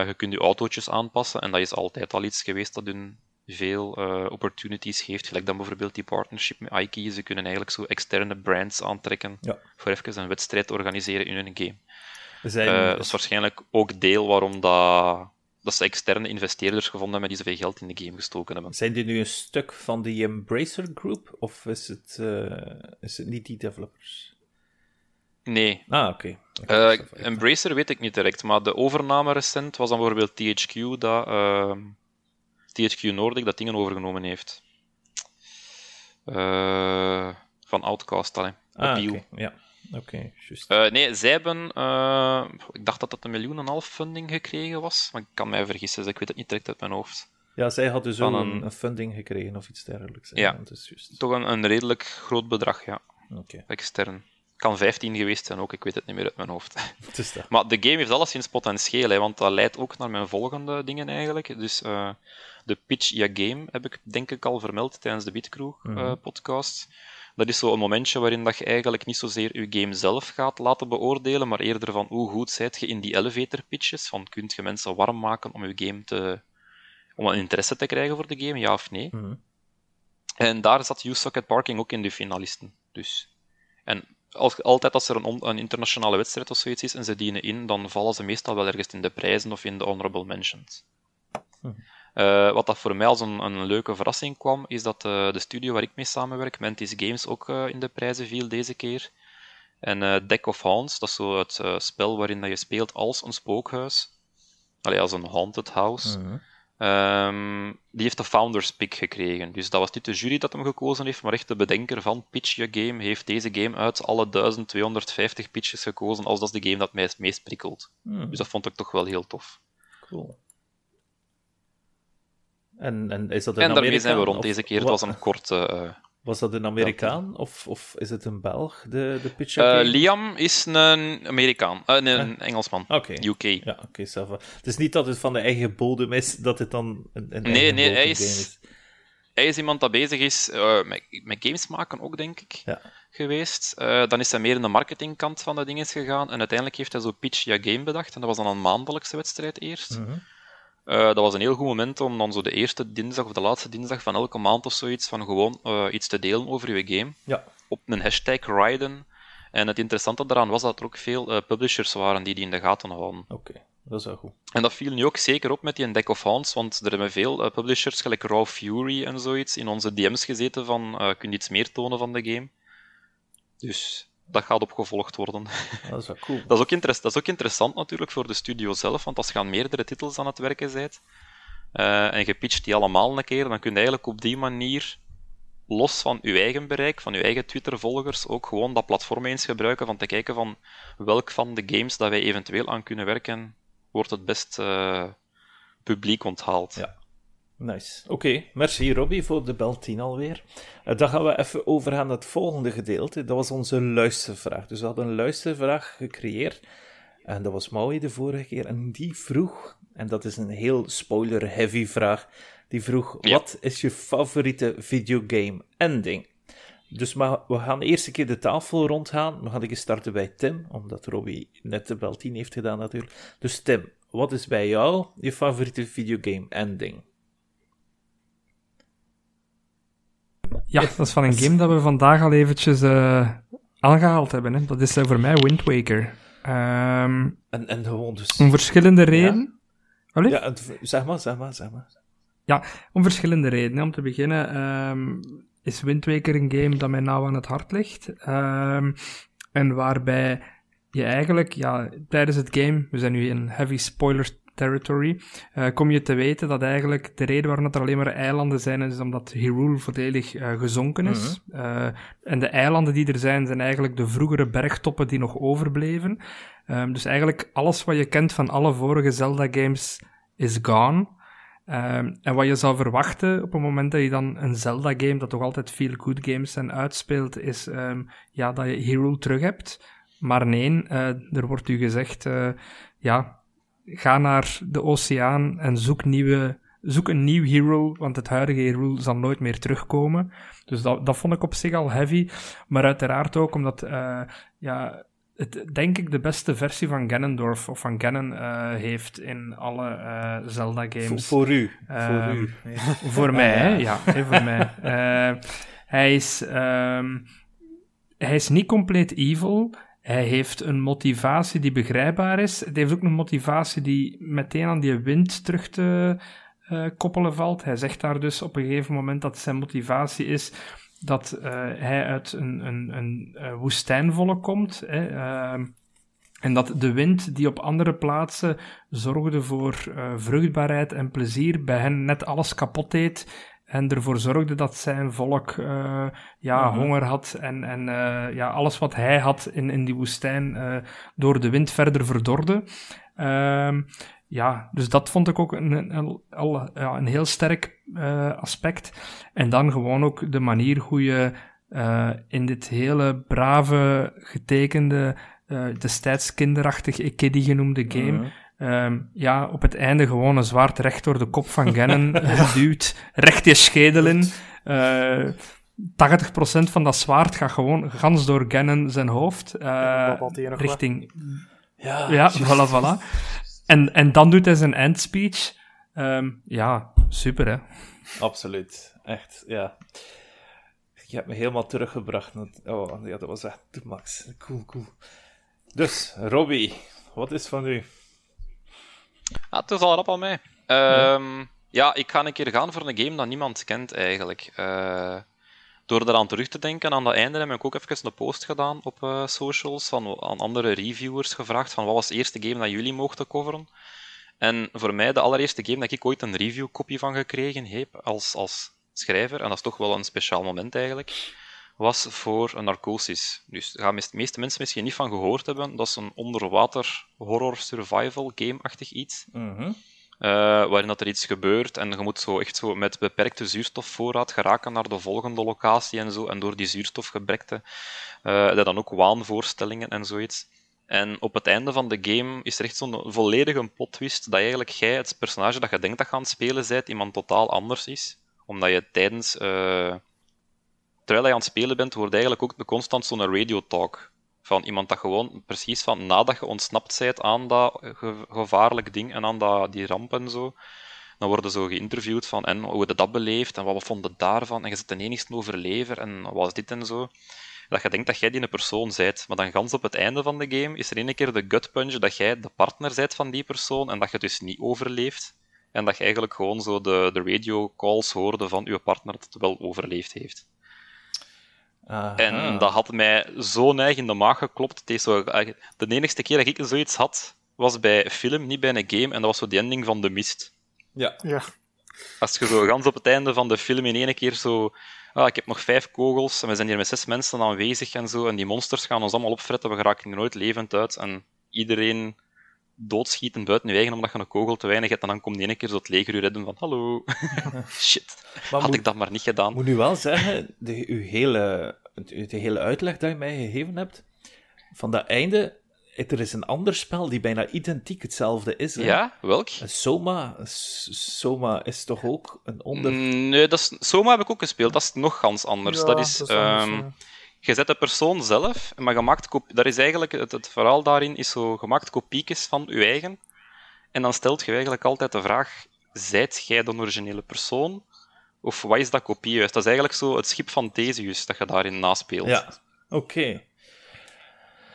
je kunt je autootjes aanpassen en dat is altijd al iets geweest dat hun veel uh, opportunities geeft. Gelijk dan bijvoorbeeld die partnership met Ike. Ze kunnen eigenlijk zo externe brands aantrekken Ja. voor even een wedstrijd organiseren in hun game. Zijn, Eh, dat is waarschijnlijk ook deel waarom dat, dat ze externe investeerders gevonden hebben die zoveel geld in de game gestoken hebben. zijn die nu een stuk van die Embracer Group? Of is het, eh, is het niet die developers? Nee, Ah, oké. Eh, Embracer weet ik niet direct, maar de overname recent was dan bijvoorbeeld THQ dat ehm, THQ Nordic dat dingen overgenomen heeft. Eh, van Outcast, allee. Ah. Ja, oké, juist. Eh, nee, zij hebben. eh, ik dacht dat dat een miljoen en een half funding gekregen was, maar ik kan mij vergissen, dus ik weet het niet direct uit mijn hoofd. ja, zij hadden zo van een, een- een funding gekregen of iets dergelijks. hè. Ja. Dat is juist. Toch een, een redelijk groot bedrag, ja, Oké, extern. Kan 15 geweest zijn ook, ik weet het niet meer uit mijn hoofd. Maar de game heeft alleszins potentieel, hè, want dat leidt ook naar mijn volgende dingen eigenlijk. Dus eh, de Pitch Ya Game heb ik denk ik al vermeld tijdens de Bitkroeg eh, Mhm. podcast. Dat is zo een momentje waarin dat je eigenlijk niet zozeer je game zelf gaat laten beoordelen, maar eerder van hoe goed zijt je in die elevator pitches. Van kunt je mensen warm maken om je game te... om een interesse te krijgen voor de game, ja of nee? Mhm. En daar zat U-Socket Parking ook in de finalisten. Dus. En als, altijd als er een, een internationale wedstrijd of zoiets is en ze dienen in, dan vallen ze meestal wel ergens in de prijzen of in de honorable mentions. Hm. Eh, wat dat voor mij als een, een leuke verrassing kwam, is dat eh, de studio waar ik mee samenwerk, Mantis Games, ook eh, in de prijzen viel deze keer. En Deck of Haunts, dat is zo het spel waarin dat je speelt als een spookhuis. Allee, als een haunted house. Mhm. Ehm, die heeft de Founders Pick gekregen. Dus dat was niet de jury dat hem gekozen heeft, maar echt de bedenker van Pitch Your Game heeft deze game uit alle 1250 pitches gekozen als dat is de game dat mij het meest prikkelt. Mhm. Dus dat vond ik toch wel heel tof. Cool. En, en is dat En daarmee zijn we rond of deze keer. Het wa- was een korte... eh, Was dat een Amerikaan of, of is het een Belg, de, de pitch? eh, Liam is een Amerikaan. Eh, nee, een Engelsman. Oké. UK. Ja, oké, va. Het is niet dat het van de eigen bodem is, dat het dan een, een Nee, nee, hij is-. Hij is iemand dat bezig is eh, met, met games maken ook, denk ik. Ja. geweest. Eh, dan is hij meer in de marketingkant van de dingen gegaan. En uiteindelijk heeft hij zo Pitch Ya Game bedacht. En dat was dan een maandelijkse wedstrijd eerst. Mhm. Eh, dat was een heel goed moment om dan zo de eerste dinsdag of de laatste dinsdag van elke maand of zoiets van gewoon eh, iets te delen over je game. Ja. Op een hashtag riden. En het interessante daaraan was dat er ook veel eh, publishers waren die die in de gaten hadden. Oké, dat is wel goed. En dat viel nu ook zeker op met die Deck of Hands, want er hebben veel publishers, gelijk Raw Fury en zoiets, in onze DM's gezeten van, kun je iets meer tonen van de game? Dus dat gaat opgevolgd worden. Dat is wel cool. Dat is, ook dat is ook interessant natuurlijk voor de studio zelf, want als je aan meerdere titels aan het werken bent, eh, en je pitcht die allemaal een keer, dan kun je eigenlijk op die manier, los van je eigen bereik, van je eigen Twitter-volgers, ook gewoon dat platform eens gebruiken van te kijken van welk van de games dat wij eventueel aan kunnen werken, wordt het best eh, publiek onthaald. Ja. Nice. Oké, merci Robbie voor de bel 10 alweer. Eh, dan gaan we even overgaan naar het volgende gedeelte. Dat was onze luistervraag. Dus we hadden een luistervraag gecreëerd. En dat was Maui de vorige keer. En die vroeg, en dat is een heel spoiler-heavy vraag, die vroeg, Ja. wat is je favoriete videogame ending? Dus maar we gaan eerst een keer de tafel rondgaan. We gaan ik starten bij Tim, omdat Robbie net de bel 10 heeft gedaan natuurlijk. Dus Tim, wat is bij jou je favoriete videogame ending? Ja, dat is van een game dat we vandaag al eventjes eh, aangehaald hebben. Hè. Dat is eh, voor mij Wind Waker. Ehm, En, en gewoon dus... om verschillende redenen. Ja, het- zeg maar, zeg maar, zeg maar. Om verschillende redenen. Om te beginnen ehm, is Wind Waker een game dat mij nauw aan het hart ligt. Ehm, en waarbij je eigenlijk ja, tijdens het game, we zijn nu in heavy spoiler territory, uh, kom je te weten dat eigenlijk de reden waarom er alleen maar eilanden zijn, is omdat Hyrule volledig uh, gezonken is. Mm -hmm. uh, en de eilanden die er zijn, zijn eigenlijk de vroegere bergtoppen die nog overbleven. Um, dus eigenlijk alles wat je kent van alle vorige Zelda-games is gone. Um, en wat je zou verwachten op het moment dat je dan een Zelda-game, dat toch altijd veel good games zijn, uitspeelt, is um, ja, dat je Hyrule terug hebt. Maar nee, uh, er wordt u gezegd, uh, ja, ga naar de oceaan en zoek, nieuwe, zoek een nieuw hero, want het huidige Hyrule zal nooit meer terugkomen. Dus dat, dat vond ik op zich al heavy. Maar uiteraard ook omdat, uh, ja, het denk ik de beste versie van Ganondorf of van Ganon uh, heeft in alle uh, Zelda-games. Voor, voor, u. Voor u. voor mij, hè? ja, voor mij. hij, is, um, hij is niet compleet evil. Hij heeft een motivatie die begrijpbaar is. Het heeft ook een motivatie die meteen aan die wind terug te koppelen valt. Hij zegt daar dus op een gegeven moment dat zijn motivatie is dat uh, hij uit een, een, een, een woestijnvolk komt. Hè, uh, en dat de wind die op andere plaatsen zorgde voor vruchtbaarheid en plezier, bij hen net alles kapot deed. En ervoor zorgde dat zijn volk uh, ja, -hmm. honger had en, en uh, ja, alles wat hij had in, in die woestijn uh, door de wind verder verdorde. Uh, ja, dus dat vond ik ook een, een, een, een heel sterk aspect. En dan gewoon ook de manier hoe je in dit hele brave, getekende, destijds kinderachtig Ikedi genoemde game, -hmm. Um, ja, op het einde gewoon een zwaard recht door de kop van Ganon duwt, recht je schedel in. 80% van dat zwaard gaat gewoon gans door Ganon zijn hoofd, richting... Ja, ja voilà, voilà. En, en dan doet hij zijn endspeech. Um, ja, super hè. Absoluut. Echt, ja. Je hebt me helemaal teruggebracht. Oh, ja, dat was echt de max. Cool, cool. Dus, Robbie, wat is van u? Ah, het is al rap aan mij. Um, ja. ja. ik ga een keer gaan voor een game dat niemand kent eigenlijk. Uh, door eraan terug te denken aan dat einde heb ik ook even een post gedaan op uh, socials van aan andere reviewers gevraagd van wat was de eerste game dat jullie mochten coveren. En voor mij de allereerste game dat ik ooit een reviewkopie van gekregen heb als, als schrijver, en dat is toch wel een speciaal moment eigenlijk, was voor een Narcosis. Dus daar gaan de meeste mensen misschien niet van gehoord hebben. Dat is een onderwater horror survival game-achtig iets. Mm -hmm. Uh, waarin dat er iets gebeurt en je moet zo echt zo met beperkte zuurstofvoorraad geraken naar de volgende locatie en zo. En door die zuurstofgebrekte uh, dan ook waanvoorstellingen en zoiets. En op het einde van de game is er echt zo'n volledige plot twist dat eigenlijk jij, het personage dat je denkt dat je aan het spelen bent, iemand totaal anders is. Omdat je tijdens... Uh, terwijl je aan het spelen bent, wordt eigenlijk ook constant zo'n radio talk van iemand dat gewoon precies van nadat je ontsnapt bent aan dat ge gevaarlijk ding en aan dat, die ramp en zo, dan worden zo geïnterviewd van en hoe je dat beleeft en wat we vonden daarvan en je zit de enigste overlever en wat was dit en zo. Dat je denkt dat jij die persoon bent, maar dan gans op het einde van de game is er een keer de gut punch dat jij de partner bent van die persoon en dat je dus niet overleeft. En dat je eigenlijk gewoon zo de, de radio calls hoorde van je partner dat het wel overleefd heeft. Aha. En dat had mij zo neig in de maag geklopt. Het is zo, de enigste keer dat ik zoiets had, was bij film, niet bij een game. En dat was zo die ending van The Mist. Ja. ja. Als je zo gans op het einde van de film in één keer zo... Ah, ik heb nog vijf kogels en we zijn hier met zes mensen aanwezig en zo. En die monsters gaan ons allemaal opfretten. We geraken er nooit levend uit. En iedereen doodschieten buiten je eigen omdat je een kogel te weinig hebt. En dan komt die ene keer zo het leger u redden van hallo. Shit. Maar Had moet- ik dat maar niet gedaan. moet nu wel zeggen, de, uw hele, de hele uitleg dat je mij gegeven hebt, van dat einde, er is een ander spel die bijna identiek hetzelfde is. Hè? Ja, welk? Soma, Soma is toch ook een onder... Mm, Nee, dat is, Soma heb ik ook gespeeld. Dat is nog gans anders. Ja, dat is, anders, ehm, ja. je zet de persoon zelf, maar je maakt kop- dat is eigenlijk het, het verhaal daarin is zo, je maakt kopiekjes van je eigen. En dan stelt je eigenlijk altijd de vraag: zijt jij de originele persoon? Of wat is dat kopie juist? Dat is eigenlijk zo het schip van Theseus dat je daarin naspeelt. Ja, oké.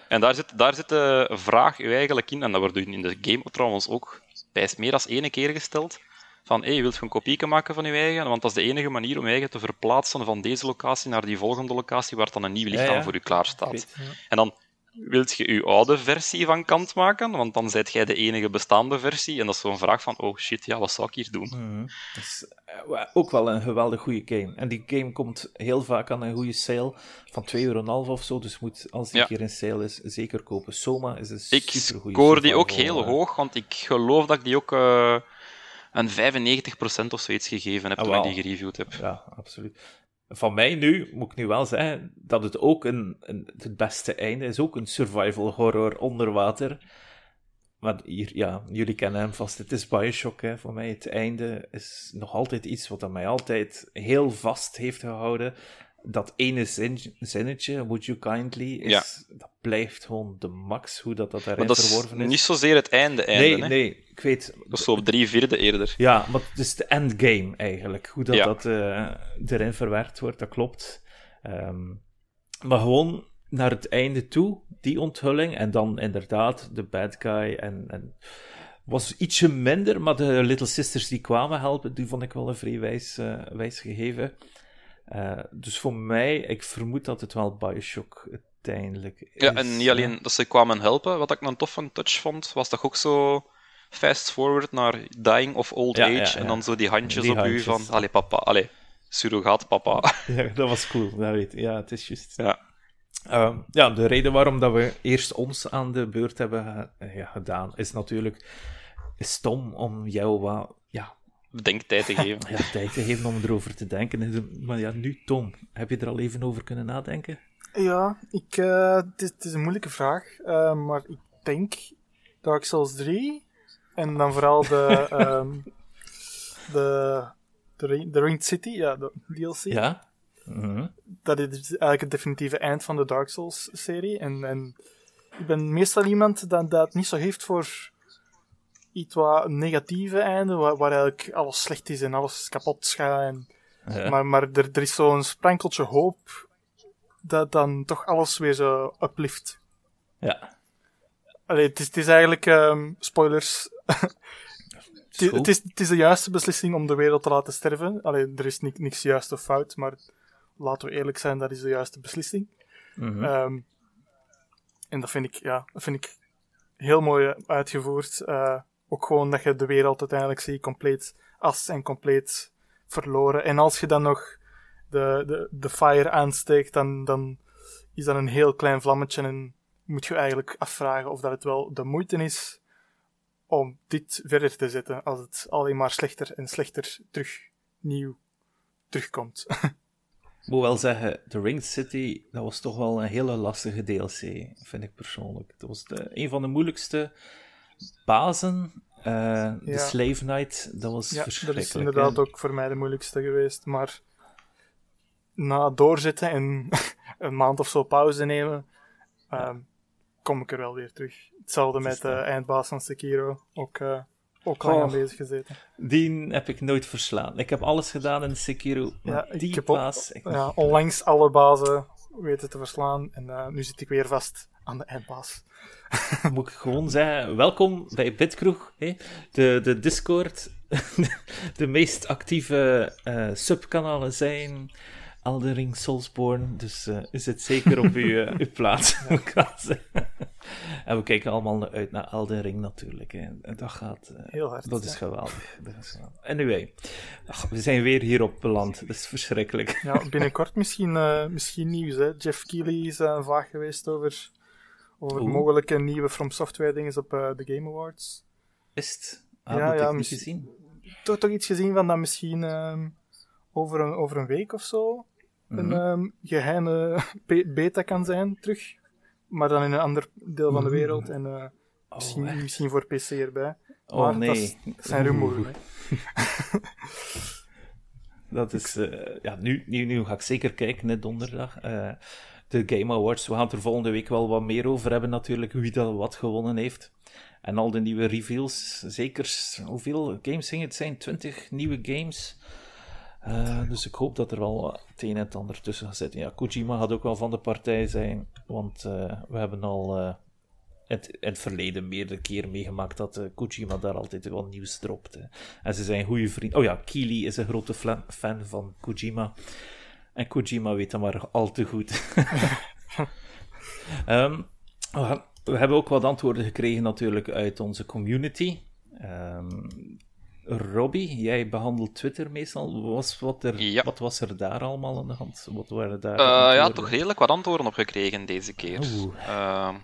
En daar zit, daar zit de vraag u eigenlijk in, en dat wordt in de game trouwens ook bij meer dan één keer gesteld, van hey, wilt je een kopie maken van je eigen? Want dat is de enige manier om je eigen te verplaatsen van deze locatie naar die volgende locatie waar dan een nieuw Ja, ja. voor u klaar staat. En dan wilt je je oude versie van kant maken? Want dan zijt jij de enige bestaande versie. En dat is zo'n vraag van, oh shit, ja, wat zou ik hier doen? Mhm. Dat is eh, ook wel een geweldig goede game. En die game komt heel vaak aan een goede sale van 2,5 euro of zo. Dus moet, als die Ja. keer in sale is, zeker kopen. Soma is een Ik supergoeie scoor die ook heel hoog, want ik geloof dat ik die ook eh, een 95% of zoiets gegeven heb Ah, toen ik die gereviewd heb. Ja, absoluut. Van mij nu, moet ik nu wel zeggen, dat het ook een, een, het beste einde is. Ook een survival horror onder water. Maar hier, ja, jullie kennen hem vast. Het is Bioshock, hè. Voor mij het einde is nog altijd iets wat aan mij altijd heel vast heeft gehouden. Dat ene zin, zinnetje, would you kindly, is, dat blijft gewoon de max, hoe dat, dat Maar daarin dat is verworven is. niet zozeer het einde, einde nee, hè? nee, ik weet... Dat is zo op drie vierde eerder. Ja, maar het is de endgame eigenlijk. Hoe dat, Ja. dat eh, erin verwerkt wordt, dat klopt. Ehm, maar gewoon naar het einde toe, die onthulling. En dan inderdaad de bad guy. En, en was ietsje minder, maar de Little Sisters die kwamen helpen, die vond ik wel een vrij wijs, wijs gegeven. Eh, dus voor mij, ik vermoed dat het wel Bioshock uiteindelijk is. Ja, en niet alleen dat ze kwamen helpen, wat ik een toffe touch vond, was toch ook zo fast forward naar dying of old Ja, age, ja, ja. en dan zo die handjes Die op handjes. u van, allee papa, allee, surrogaat papa. Ja, dat was cool, dat weet. Ja, het is juist. Ja. Ehm, ja, de reden waarom dat we eerst ons aan de beurt hebben eh, ja, gedaan, is natuurlijk stom om jou wat ja, Bedenktijd te geven. ja, tijd te geven om erover te denken. Maar ja, nu Tom, heb je er al even over kunnen nadenken? Ja, ik, het, is, een moeilijke vraag, eh, maar ik denk Dark Souls 3 en dan vooral de, ehm, de, de, de Ringed City, ja, de DLC. Ja? Mhm. Dat is eigenlijk het definitieve eind van de Dark Souls serie. En, en ik ben meestal iemand dat, dat het niet zo heeft voor iets wat negatieve einde, waar, waar eigenlijk alles slecht is en alles kapot gaat. En, Ja. Maar, maar er, er is zo'n sprankeltje hoop dat dan toch alles weer zo uplift. ja. Allee, het, is, het is eigenlijk, ehm, spoilers, het, is- het, is, de juiste beslissing om de wereld te laten sterven. Allee, er is ni- niks juist of fout, maar laten we eerlijk zijn, dat is de juiste beslissing. Ehm, en dat vind ik, ja, dat vind ik heel mooi uitgevoerd. Eh, ook gewoon dat je de wereld uiteindelijk ziet compleet as en compleet verloren. En als je dan nog de, de, de fire aansteekt, dan, dan is dat een heel klein vlammetje en moet je eigenlijk afvragen of dat het wel de moeite is om dit verder te zetten, als het alleen maar slechter en slechter terug nieuw terugkomt. Ik moet wel zeggen, The Ringed City, dat was toch wel een hele lastige DLC, vind ik persoonlijk. Dat was de, een van de moeilijkste bazen. eh, de. Slave Knight, dat was Ja, dat verschrikkelijk. is inderdaad hè. ook voor mij de moeilijkste geweest. Maar na doorzitten en een maand of zo pauze nemen, ehm, kom ik er wel weer terug. Hetzelfde met de dat. eindbaas van Sekiro. Ook, eh ook lang aan bezig gezeten. Die heb ik nooit verslaan. Ik heb alles gedaan in Sekiro, Ja, ik heb ook- baas... Ik, Ja, onlangs alle bazen weten te verslaan. En eh, nu zit ik weer vast aan de eindbaas. moet ik gewoon zeggen, welkom bij Bitkroeg, hè? De, de Discord. de meest actieve eh, subkanalen zijn Eldering, Soulsborne, dus eh is het zeker op uw, eh, uw plaats. En we kijken allemaal uit naar Elden Ring natuurlijk. Hè. En dat gaat... eh, Heel hard. dat is geweldig. Dat is geweldig. Anyway, ach, we zijn weer hierop beland. Dat is verschrikkelijk. Ja, binnenkort misschien, misschien nieuws. Hè. Jeff Keighley is uh, vaag geweest over, over Oeh. mogelijke nieuwe From Software dingen op de Game Awards. Is het? Ah, Ja, ja, misschien- toch, toch iets gezien van dat misschien ehm, over, een, over een week of zo een Mhm. ehm, geheime be- beta kan zijn terug. Maar dan in een ander deel van de Oeh. wereld en eh, Oh, misschien, echt? misschien voor PC erbij. Oh, maar nee. dat, is- dat zijn rumoeren. Dat is, eh, ja, nu, nu, nu ga ik zeker kijken, net donderdag. Eh, de Game Awards, we gaan het er volgende week wel wat meer over hebben natuurlijk, wie dat wat gewonnen heeft. En al de nieuwe reveals, zeker, hoeveel games gingen het zijn? 20 nieuwe games. Eh, dus ik hoop dat er wel het een en het ander tussen gaat zitten. Ja, Kojima gaat ook wel van de partij zijn, want eh, we hebben al eh, het, in het verleden meerdere keren meegemaakt dat Kojima daar altijd wel nieuws dropt. hè. En ze zijn goede vrienden. Oh ja, Keely is een grote fan van Kojima. En Kojima weet dat maar al te goed. Ehm, We we hebben ook wat antwoorden gekregen natuurlijk uit onze community. Ehm Robbie, jij behandelt Twitter meestal. Was wat, er, Ja. wat was er daar allemaal aan de hand? Wat waren daar Eh, ja, toch redelijk wat antwoorden op gekregen deze keer. Ehm,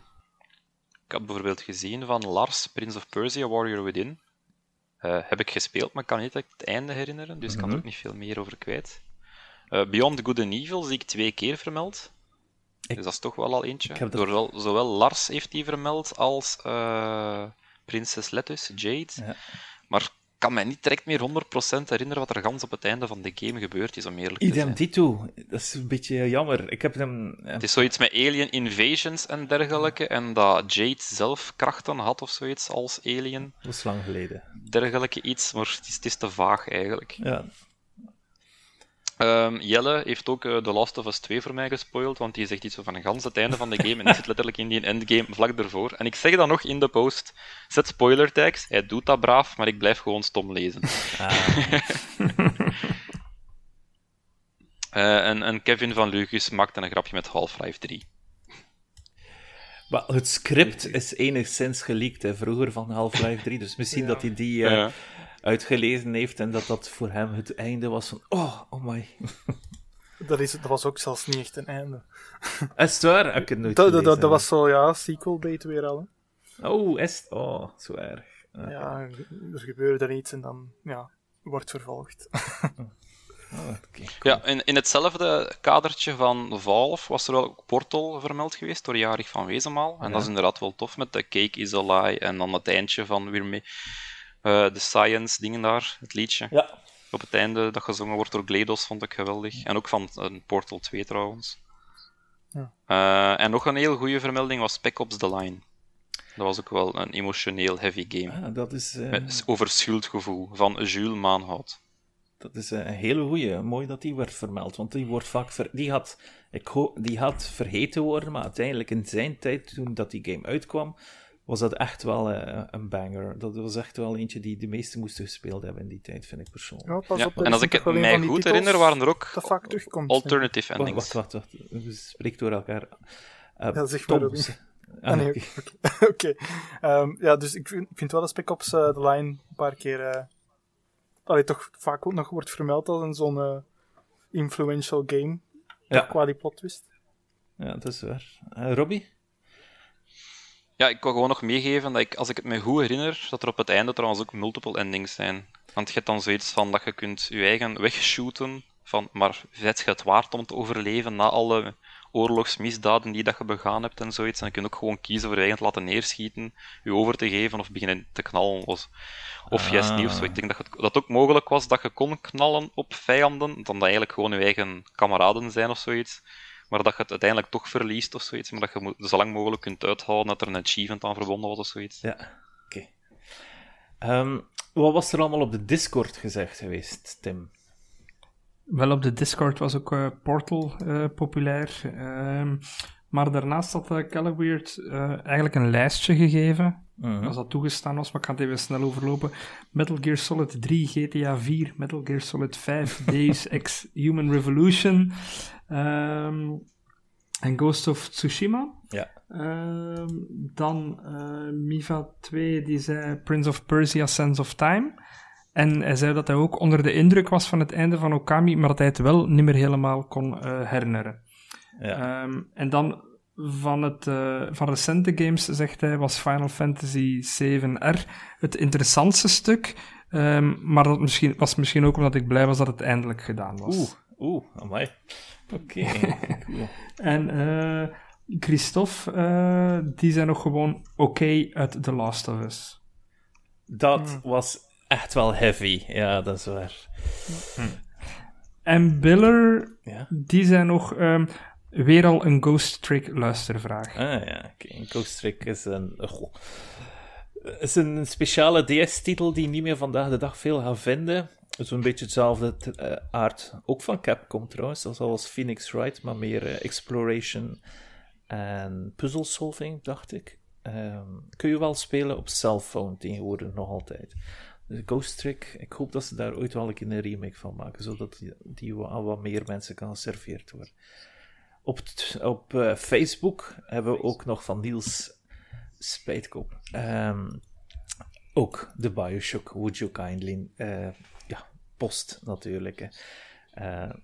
ik had bijvoorbeeld gezien van Lars, Prince of Persia, Warrior Within. Eh, heb ik gespeeld, maar ik kan niet het einde herinneren, dus ik kan er Mhm. ook niet veel meer over kwijt. Eh, Beyond Good and Evil zie ik twee keer vermeld. Ik- Dus dat is toch wel al eentje. Dat- Zowel, zowel Lars heeft die vermeld als Prinses Lettuce, Jade. Ja. Maar kan mij niet direct meer 100% herinneren wat er gans op het einde van de game gebeurd is, om eerlijk te Idem zijn. dito. Dat is een beetje jammer. Ik heb hem... Het is zoiets met alien invasions en dergelijke, en dat Jade zelf krachten had of zoiets als alien. Dat was lang geleden. Dergelijke iets, maar het is, het is te vaag eigenlijk. Ja. Ehm, Jelle heeft ook eh, The Last of Us 2 voor mij gespoild, want die zegt iets van een gans het einde van de game en die zit letterlijk in die endgame vlak ervoor. En ik zeg dan nog in de post, zet spoiler tags, hij doet dat braaf, maar ik blijf gewoon stom lezen. Ah, Eh, en, en Kevin van Lugus maakte een grapje met Half-Life 3. maar het script is enigszins geleakt hè, vroeger van Half-Life 3, dus misschien Ja. dat hij die eh, Ja. Uitgelezen heeft en dat dat voor hem het einde was van oh, oh my. Dat, is, dat was ook zelfs niet echt een einde. Is het waar? Ik heb het nooit Dat, dat, dat, was zo, ja, sequel bait weer al. Hè. Oh, is het? Oh, zo erg. Ja, er gebeurde er iets en dan, ja, wordt vervolgd. oh, oké. Ja, in, in hetzelfde kadertje van Valve was er ook Portal vermeld geweest door Jarig van Wezenmaal. En dat is inderdaad wel tof met de Cake is a Lie en dan het eindje van weer mee. Eh, de Science dingen daar, het liedje. Ja. Op het einde dat gezongen wordt door Gledos vond ik geweldig. En ook van eh, Portal 2 trouwens. Ja. Eh, en nog een heel goede vermelding was Spec Ops The Line. Dat was ook wel een emotioneel heavy game. Ah, dat is, eh, Met, over schuldgevoel van Jules Maanhout. dat is een hele goeie. Mooi dat die werd vermeld, want die wordt vaak ver... die, had, ik ho... die had vergeten worden, maar uiteindelijk in zijn tijd, toen dat die game uitkwam, was dat echt wel eh, een banger. Dat was echt wel eentje die de meesten moesten gespeeld hebben in die tijd, vind ik persoonlijk. Ja, pas Ja, op, dat en als ik het mij goed titels herinner, waren er ook alternative endings. wacht, wacht. wacht. We spreken door elkaar. Eh, Ja, zeg maar, Tom. Robin. Ah, Ah, nee, oké. Ehm, ja, dus ik vind, ik vind wel dat Spec Ops eh, The Line een paar keer... eh allee, toch vaak ook nog wordt vermeld als een zo'n eh, influential game. Ja. Qua die plot twist. Ja, dat is waar. Eh, Robbie? Ja, ik wil gewoon nog meegeven dat ik, als ik het me goed herinner, dat er op het einde trouwens ook multiple endings zijn. Want je hebt dan zoiets van dat je kunt je eigen wegshooten, van, maar zet je het waard om te overleven na alle oorlogsmisdaden die dat je begaan hebt en zoiets. En je kunt ook gewoon kiezen voor je eigen te laten neerschieten, je over te geven of beginnen te knallen. Of, of Ah. juist niet of zo. Ik denk dat het dat ook mogelijk was dat je kon knallen op vijanden, dan dat eigenlijk gewoon je eigen kameraden zijn of zoiets. Maar dat je het uiteindelijk toch verliest of zoiets. Maar dat je moet- zo lang mogelijk kunt uithouden dat er een achievement aan verbonden was of zoiets. Ja, oké. Ehm, wat was er allemaal op de Discord gezegd geweest, Tim? Wel, op de Discord was ook eh, Portal eh, populair. Ehm, maar daarnaast had uh, Calaweird eigenlijk een lijstje gegeven. Mhm. Als dat toegestaan was, maar ik ga het even snel overlopen. Metal Gear Solid 3, GTA 4, Metal Gear Solid 5, Deus Ex Human Revolution ehm, en Ghost of Tsushima. Ja. Ehm, dan eh, Miva 2, die zei Prince of Persia, Sense of Time. En hij zei dat hij ook onder de indruk was van het einde van Okami, maar dat hij het wel niet meer helemaal kon herinneren. Ja. Ehm, en dan van, het, eh, van recente games, zegt hij, was Final Fantasy 7R het interessantste stuk. Ehm, maar dat misschien, was misschien ook omdat ik blij was dat het eindelijk gedaan was. Oeh, oeh, amai. Oké, cool. En eh, Christophe, eh, die zijn nog gewoon oké uit The Last of Us. Dat was echt wel heavy. Ja, dat is waar. En Biller, Ja. die zijn nog ehm, weer al een Ghost Trick luistervraag. Ah ja, oké. Ghost Trick is een... is een speciale DS-titel die niet meer vandaag de dag veel gaan vinden. Het is een beetje hetzelfde eh, aard, ook van Capcom trouwens, zoals Phoenix Wright, maar meer eh, exploration en puzzle solving, dacht ik. Ehm, kun je wel spelen op cellphone tegenwoordig nog altijd. Dus Ghost Trick, ik hoop dat ze daar ooit wel een keer een remake van maken, zodat die, die aan wat meer mensen kan geserveerd worden. Op, op eh, Facebook hebben we ook nog van Niels Spijtkop. ehm, ook de Bioshock Would You Kindly eh, ja, post natuurlijk. Hè. Eh,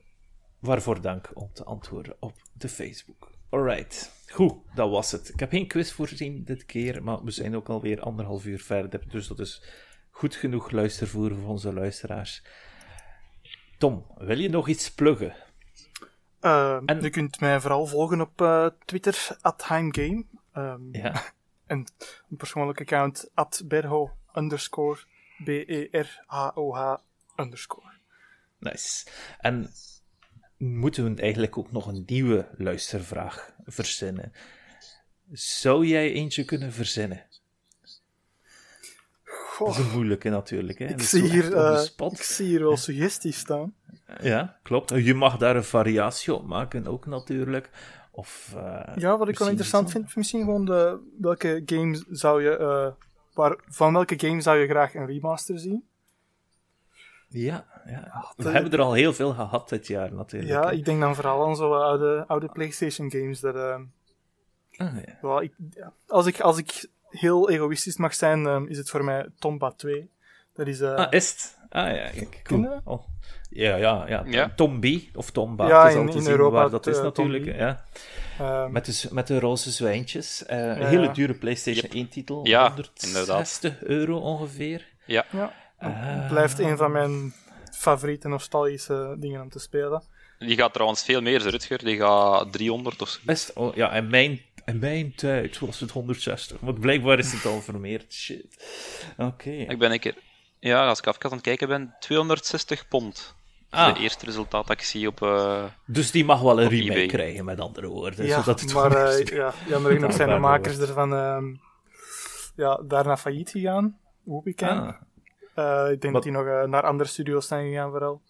waarvoor dank om te antwoorden op de Facebook. Alright, goed, dat was het. Ik heb geen quiz voorzien dit keer, maar we zijn ook alweer anderhalf uur verder, dus dat is goed genoeg luistervoer voor onze luisteraars. Tom, wil je nog iets pluggen? Eh, En- Je kunt mij vooral volgen op eh, Twitter, at Heimgame. Ehm, Ja, En een persoonlijk account, at Berho underscore B-E-R-H-O-H underscore. nice. En moeten we eigenlijk ook nog een nieuwe luistervraag verzinnen? Zou jij eentje kunnen verzinnen? Dat is Goh, een moeilijke natuurlijk. Hè? ik, zie hier, ik zie hier wel suggesties staan. Ja, klopt. Je mag daar een variatie op maken ook natuurlijk. Of, eh, Ja, wat ik wel interessant vind, misschien gewoon de, welke game zou je, eh, waar, van welke game zou je graag een remaster zien? Ja, ja. we dat- hebben er al heel veel gehad dit jaar natuurlijk. Ja, ik denk dan vooral aan zo oude, oude PlayStation games. Dat, Ah, ja. wel, ik, ja. als, ik, als ik heel egoïstisch mag zijn, eh, is het voor mij Tomba 2. Dat is, eh, Ah, is het? Ah ja, kijk, cool. Oh. Ja, ja, ja. Ja. Tombi of Tomba. Ja, het is in- al te in zien Europa waar dat het, is eh, natuurlijk. Tombi. Ja. ehm, Met, de, z- met de roze zwijntjes. Eh, Ja, een hele ja. dure PlayStation Yep. 1 titel. Ja, 160 euro ongeveer. Ja, ja, blijft een van mijn favoriete nostalgische dingen om te spelen. die gaat trouwens veel meer, Rutger. Die gaat 300 of zo. Best, oh, ja, in mijn, in mijn tijd was het 160. Want blijkbaar is het al vermeerd. Shit. Oké. Ik ben een keer... Ja, als ik even aan het kijken ben, 260 pond. Dat is Ah. het eerste resultaat dat ik zie op... eh, Dus die mag wel een remake eBay. krijgen, met andere woorden. ja, zodat het maar echt- ja, jammer genoeg zijn de makers ervan ehm, ja, daarna failliet gegaan. Whoopie Camp. Ah, Eh, ik denk dat die nog naar andere studios zijn gegaan vooral.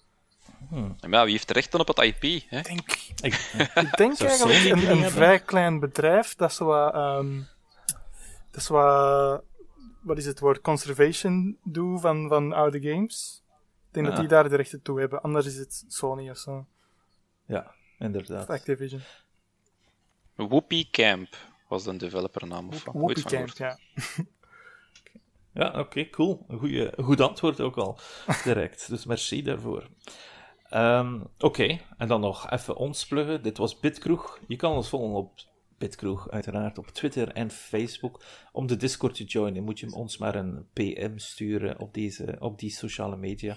Maar ja, wie heeft de rechten op het IP? Hè? Ik denk, ik, ik denk eigenlijk een, een vrij klein bedrijf dat zo wat, ehm, dat zo wat, wat is het woord, conservation doet van, van oude games. Ik denk dat Ah. die daar de rechten toe hebben, anders is het Sony of zo. ja, inderdaad. Of Activision. Whoopi Camp was de developernaam. Of van Camp, gehoord. ja. Ja, oké, cool. Een, goeie, een goed antwoord ook al. Direct. Dus merci daarvoor. Ehm, oké, en dan nog even ons pluggen. Dit was Bitkroeg. Je kan ons volgen op Bitkroeg, uiteraard op Twitter en Facebook. Om de Discord te joinen moet je ons maar een PM sturen op, deze, op die sociale media.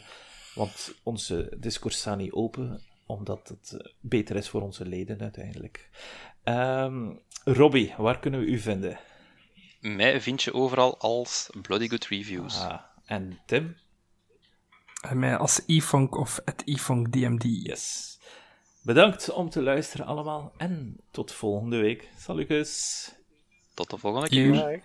Want onze Discord staat niet open, omdat het eh, beter is voor onze leden uiteindelijk. Ehm Robbie, waar kunnen we u vinden? Mij vind je overal als Bloody Good Reviews. Ah, en Tim? En mij als e-funk of het e-funk DMD. Yes. Bedankt om te luisteren allemaal en tot volgende week. Salukus. Tot de volgende keer.